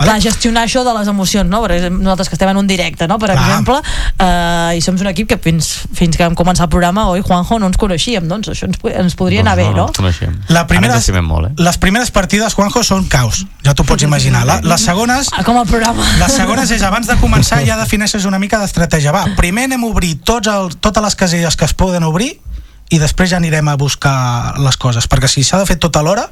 Clar, gestionar això de les emocions, no? Per exemple, nosaltres que estem en un directe, no? Per Clar. exemple, eh, i som un equip que fins, fins que vam començar el programa, oi, Juanjo, no ens coneixíem, doncs això ens, ens podria anar bé, no? ens coneixem. La primera, Ara ens estimem molt, eh? Les primeres partides, Juanjo, són caos. Ja t'ho pots imaginar. La, les segones... Ah, Com el programa. Les segones és abans de començar ja defineixes una mica d'estratègia. Va, primer anem a obrir tots el, totes les caselles que es poden obrir i després ja anirem a buscar les coses, perquè si s'ha de fer tot alhora,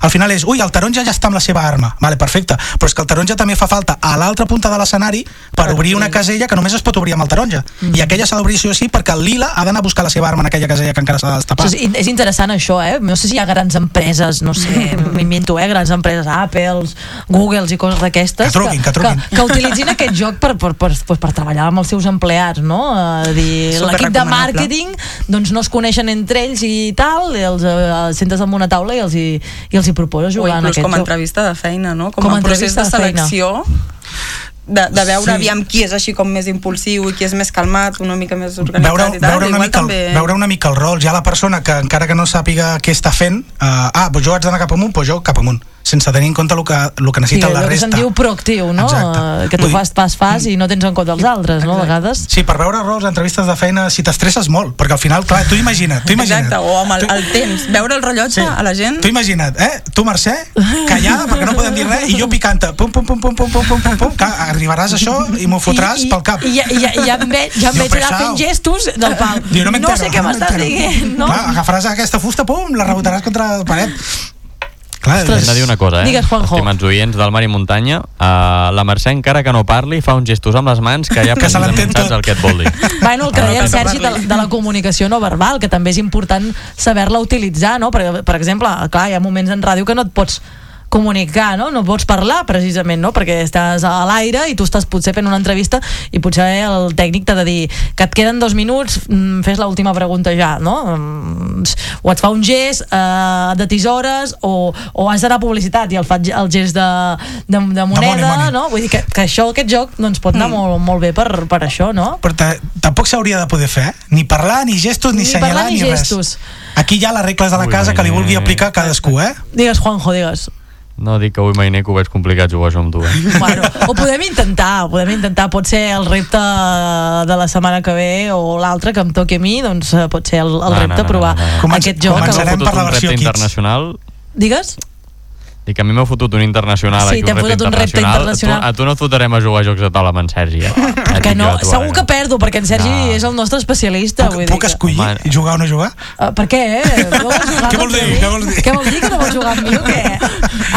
al final és, ui, el taronja ja està amb la seva arma, vale, perfecte, però és que el taronja també fa falta a l'altra punta de l'escenari per obrir una casella que només es pot obrir amb el taronja, i aquella s'ha d'obrir sí o sí perquè el lila ha d'anar a buscar la seva arma en aquella casella que encara s'ha de destapar. És, és interessant això, eh? No sé si hi ha grans empreses, no sé, [LAUGHS] m'invento, eh? Grans empreses, Apples, Googles i coses d'aquestes Que truquin, que truquin. Que, que utilitzin aquest joc per, per, per, per, per treballar amb els seus empleats, no? Eh, dir, l'equip de màrqueting doncs no es coneixen entre ells i tal, i els eh, sentes amb una taula i els hi, i els hi proposes o jugar en inclús aquest com a joc. entrevista de feina, no? Com, Com a procés entrevista de de selecció de, de veure Sí. aviam qui és així com més impulsiu i qui és més calmat, una mica més organitzat veure, i tal, veure, una mica també... el, veure una mica el rol. Ja la persona que encara que no sàpiga què està fent, uh, ah, doncs jo haig d'anar cap amunt, doncs jo cap amunt, sense tenir en compte el que, el que Sí, necessita la allò que resta. se'n diu proactiu, no? Exacte. Eh, Que tu Vull fas pas, fas i no tens en compte els altres, no? A vegades. Sí, per veure rols, entrevistes de feina, si t'estresses molt, perquè al final, clar, tu imagina't, tu imagina't. Exacte, o amb el, el temps, veure el rellotge a la gent... Tu imagina't, eh? Tu, Mercè, callada perquè no podem dir res, i jo picant-te, pum, pum, pum, pum, pum, pum, pum, pum, pum, que arribaràs a això i m'ho fotràs pel cap. I ja, i ja, ja em veig, ja em veig anar fent gestos del pal. Diu, no, no sé què no m'estàs dient, no? Clar, agafaràs aquesta fusta, pum, la rebotaràs contra la paret. Clar, Hem de dir una cosa, eh? Digues, Juanjo. Estimats oients del Mar i Muntanya, uh, la Mercè, encara que no parli, fa uns gestos amb les mans que ja Que se l'entén tot. el que et vol dir. Bueno, el que Ah, deia el Sergi de, de la comunicació no verbal, que també és important saber-la utilitzar, no? Per, per exemple, clar, hi ha moments en ràdio que no et pots comunicar, no? No pots parlar, precisament, no? Perquè estàs a l'aire i tu estàs potser fent una entrevista i potser el tècnic t'ha de dir que et queden dos minuts, mm, fes l'última pregunta ja, no? Mm, O et fa un gest eh, de tisores o, o has d'anar a publicitat i el fa el gest de, de, de moneda, money, money. no? Vull dir que, que això, aquest joc, doncs pot anar mm. molt, molt bé per, per això, no? Però ta- tampoc s'hauria de poder fer, eh? Ni parlar, ni gestos, ni, Ni senyalar, parlar ni ni, gestos. res. Aquí hi ha les regles de la Ui, casa que li vulgui aplicar cadascú, eh? Digues, Juanjo, digues. No dic que avui mai que ho veig complicat jugar això amb tu, eh? [LAUGHS] Bueno, ho podem intentar, ho podem intentar, pot ser el repte de la setmana que ve o l'altre que em toqui a mi, doncs eh, pot ser el, el repte provar Comença- aquest joc. començarem per la un versió internacional Digues? Dic, a mi m'heu fotut un internacional Sí, aquí, t'hem un repte fotut un repte internacional. internacional. A tu, a tu no et fotrem a jugar a jocs de taula amb en Sergi, eh? Ja Que no, tu, segur ara. que perdo, perquè en Sergi No. és el nostre especialista. Puc, vull puc dir escollir Home. jugar o no jugar? Uh, per què? [LAUGHS] Vols jugar Què vols dir? Què vols dir? Què vol dir que no vols jugar amb mi o què?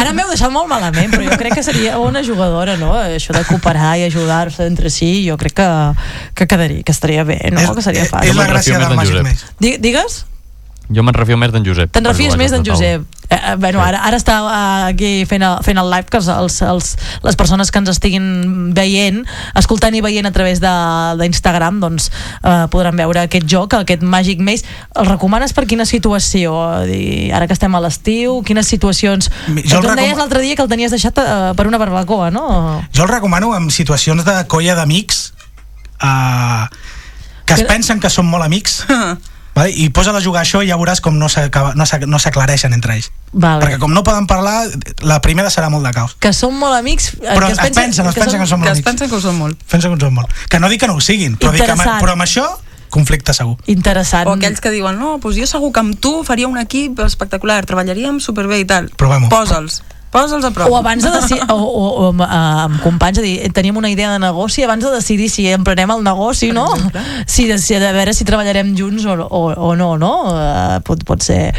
Ara m'heu deixat molt malament, però jo crec que seria una jugadora, no? Això de cooperar i ajudar-se entre si, jo crec que, que quedaria, que estaria bé, no? És- que seria és fàcil. la gràcia del Magic. Maze. Di- Digues? Jo me'n refio més d'en Josep. Te'n refies més d'en. Josep. Eh, eh, bueno, ara, ara està eh, aquí fent el, fent el live que els, els, els, les persones que ens estiguin veient, escoltant i veient a través de- d'Instagram doncs eh, podran veure aquest joc, aquest Magic Maze. El recomanes per quina situació? Dir, ara que estem a l'estiu, quines situacions... Jo el Tu em recom- deies l'altre dia que el tenies deixat eh, per una barbacoa, no? Jo el recomano en situacions de colla d'amics uh, que es Que- pensen que són molt amics [LAUGHS] vale? i posa a jugar això i ja veuràs com no s'acaba- no s'aclareixen entre ells Vale. perquè com no poden parlar la primera serà molt de caos Que són molt amics... eh, però que es pensen, es pensen que són molt Que es amics pensen que ho són molt. pensen que ho són molt que no dic que no ho siguin però, dic que, però amb això conflicte segur Interessant. O aquells que diuen, no, doncs jo segur que amb tu faria un equip espectacular, treballaríem superbé i tal. Provem-ho. Posa'ls, posa'ls a prop. O abans de decidir, o, o, o amb, eh, amb companys, a dir, teníem una idea de negoci, abans de decidir si emprenem el negoci, no? Si, si de veure si treballarem junts o, o, o no, no? Uh, pot, pot ser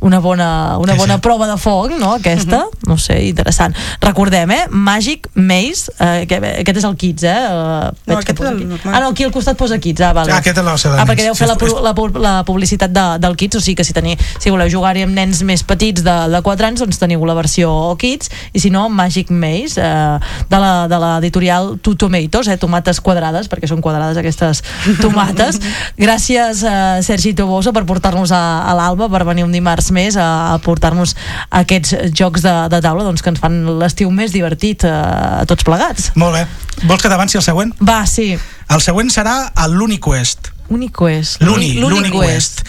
una bona, una bona sí. prova de foc, no? Aquesta, no sé, interessant. Recordem, eh? Magic Maze, eh, que, aquest és el Kids, eh? Uh, No, aquest és el aquí. normal. Ah, no, aquí al costat posa Kids, ah, vale. Ah, aquest és la seva Ah, perquè deu fer la, la, la publicitat de, del Kids, o sigui que si, teniu, si voleu jugar-hi amb nens més petits de, de 4 anys, doncs teniu la versió Kids, i si no, Magic Maze, eh, de la- de l'editorial Two Tomatoes, eh, tomates quadrades, perquè són quadrades aquestes tomates. [LAUGHS] Gràcies, eh, Sergi Toboso, per portar-nos a, a l'Alba, per venir un dimarts més a, a portar-nos aquests jocs de, de taula doncs, que ens fan l'estiu més divertit eh, a tots plegats. molt bé vols que t'avanci el següent? Va, sí. el següent serà el l'Uniquest Uniquest. L'Uni, l'Uniquest.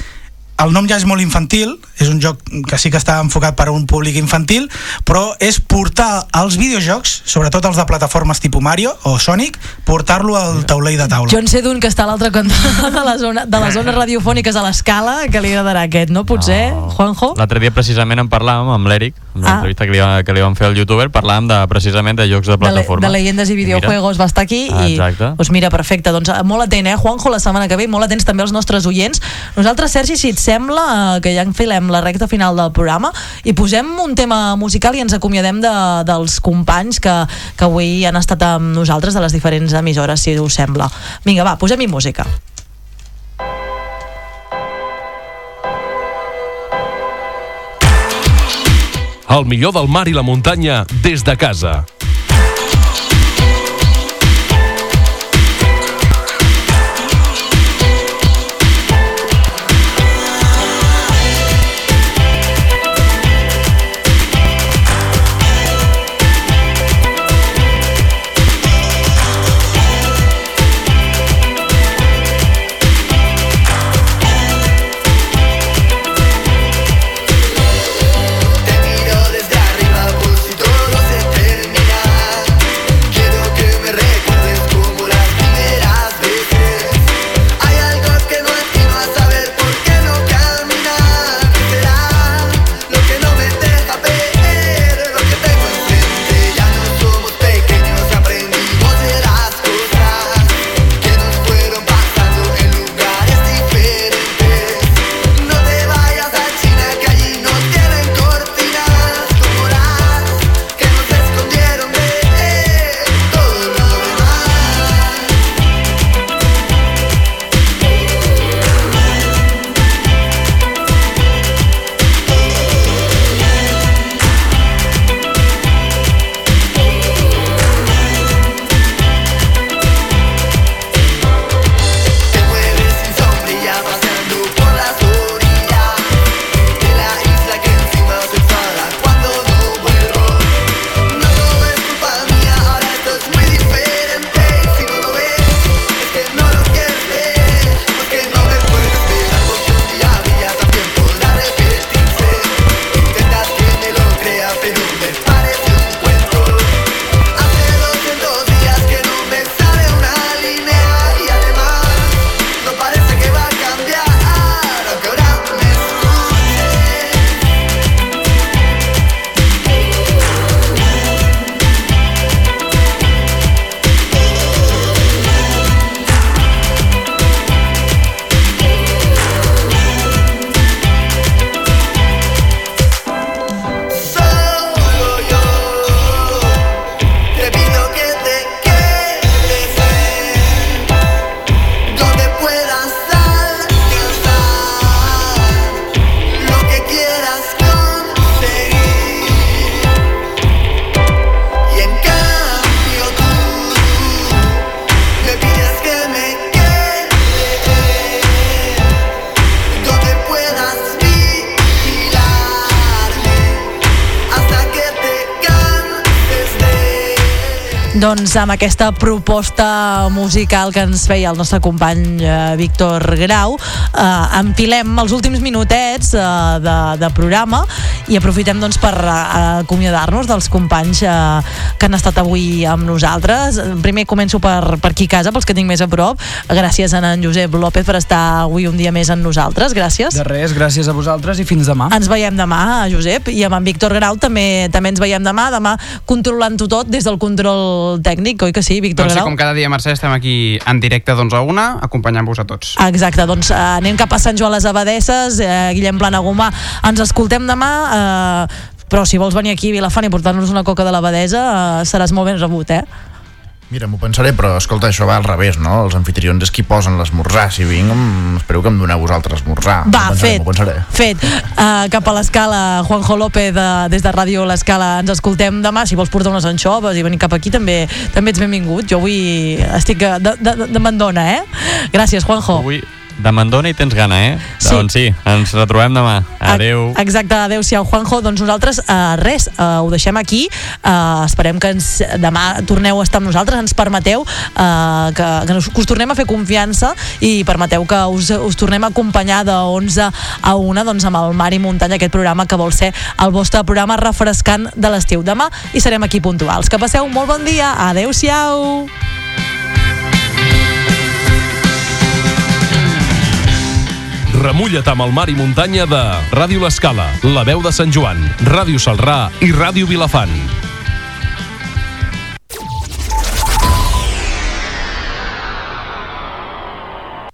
El nom ja és molt infantil, és un joc que sí que està enfocat per a un públic infantil, però és portar els videojocs, sobretot els de plataformes tipus Mario o Sonic, portar-lo al taulell de taula. Jo en sé d'un que està a l'altre cantó de la zona, de les zones [LAUGHS] radiofòniques a l'escala, que li agradarà aquest, no? Potser, Juanjo? L'altre dia precisament en parlàvem amb l'Eric, en Ah. l'entrevista que, li, va- que li van fer al youtuber, parlàvem de, precisament de jocs de De, le, plataforma. de leyendes i videojuegos va estar aquí Ah, i exacte. doncs mira, perfecte, doncs eh, molt atent, eh, Juanjo, la setmana que ve, molt atents també els nostres oients. Nosaltres, Sergi, si et sembla eh, que ja enfilem la recta final del programa i posem un tema musical i ens acomiadem de, dels companys que, que avui han estat amb nosaltres de les diferents emissores, si us sembla. Vinga, va, posem-hi música. El millor del mar i la muntanya des de casa. Doncs amb aquesta proposta musical que ens feia el nostre company eh, Víctor Grau. Eh, empilem els últims minutets eh, de, de programa i aprofitem doncs per eh, acomiadar-nos dels companys eh, que han estat avui amb nosaltres primer començo per, per aquí a casa pels que tinc més a prop gràcies a en Josep López per estar avui un dia més amb nosaltres gràcies De res, gràcies a vosaltres i fins demà. ens veiem demà, Josep, i amb en Víctor Grau també també ens veiem demà, demà controlant-ho tot des del control tècnic, oi que sí, Víctor Doncs sí, Grau? com cada dia, Mercè, estem aquí en directe d'11 a 1, acompanyant-vos a tots. Exacte, doncs eh, anem cap a Sant Joan les Abadesses, eh, Guillem Planagumà, ens escoltem demà, eh, però si vols venir aquí a Vilafant i portar-nos una coca de l'Abadesa, eh, seràs molt ben rebut, eh? Mira, m'ho pensaré, però escolta, això va al revés, no? Els anfitrions és qui posen l'esmorzar. Si vinc, espero que em doneu vosaltres esmorzar. Va, pensaré, fet, pensaré. fet. Uh, cap a l'escala, Juanjo López, de, des de Ràdio L'Escala, ens escoltem demà. Si vols portar unes anxoves i venir cap aquí, també també ets benvingut. Jo avui estic eh, de, de, de mandona, eh? Gràcies, Juanjo. Avui de Mandona i tens gana, eh? Sí. Doncs sí, ens retrobem demà. Adeu. Exacte, adeu-siau, Juanjo. Doncs nosaltres, uh, res, uh, ho deixem aquí. Uh, esperem que ens, demà torneu a estar amb nosaltres, ens permeteu uh, que, que, us, que us tornem a fer confiança i permeteu que us, us tornem a acompanyar de 11 a 1 doncs, amb el Mar i Muntanya, aquest programa que vol ser el vostre programa refrescant de l'estiu. Demà i serem aquí puntuals. Que passeu un molt bon dia. Adeu-siau. Remulla't amb el mar i muntanya de Ràdio L'Escala, La Veu de Sant Joan, Ràdio Salrà i Ràdio Vilafant.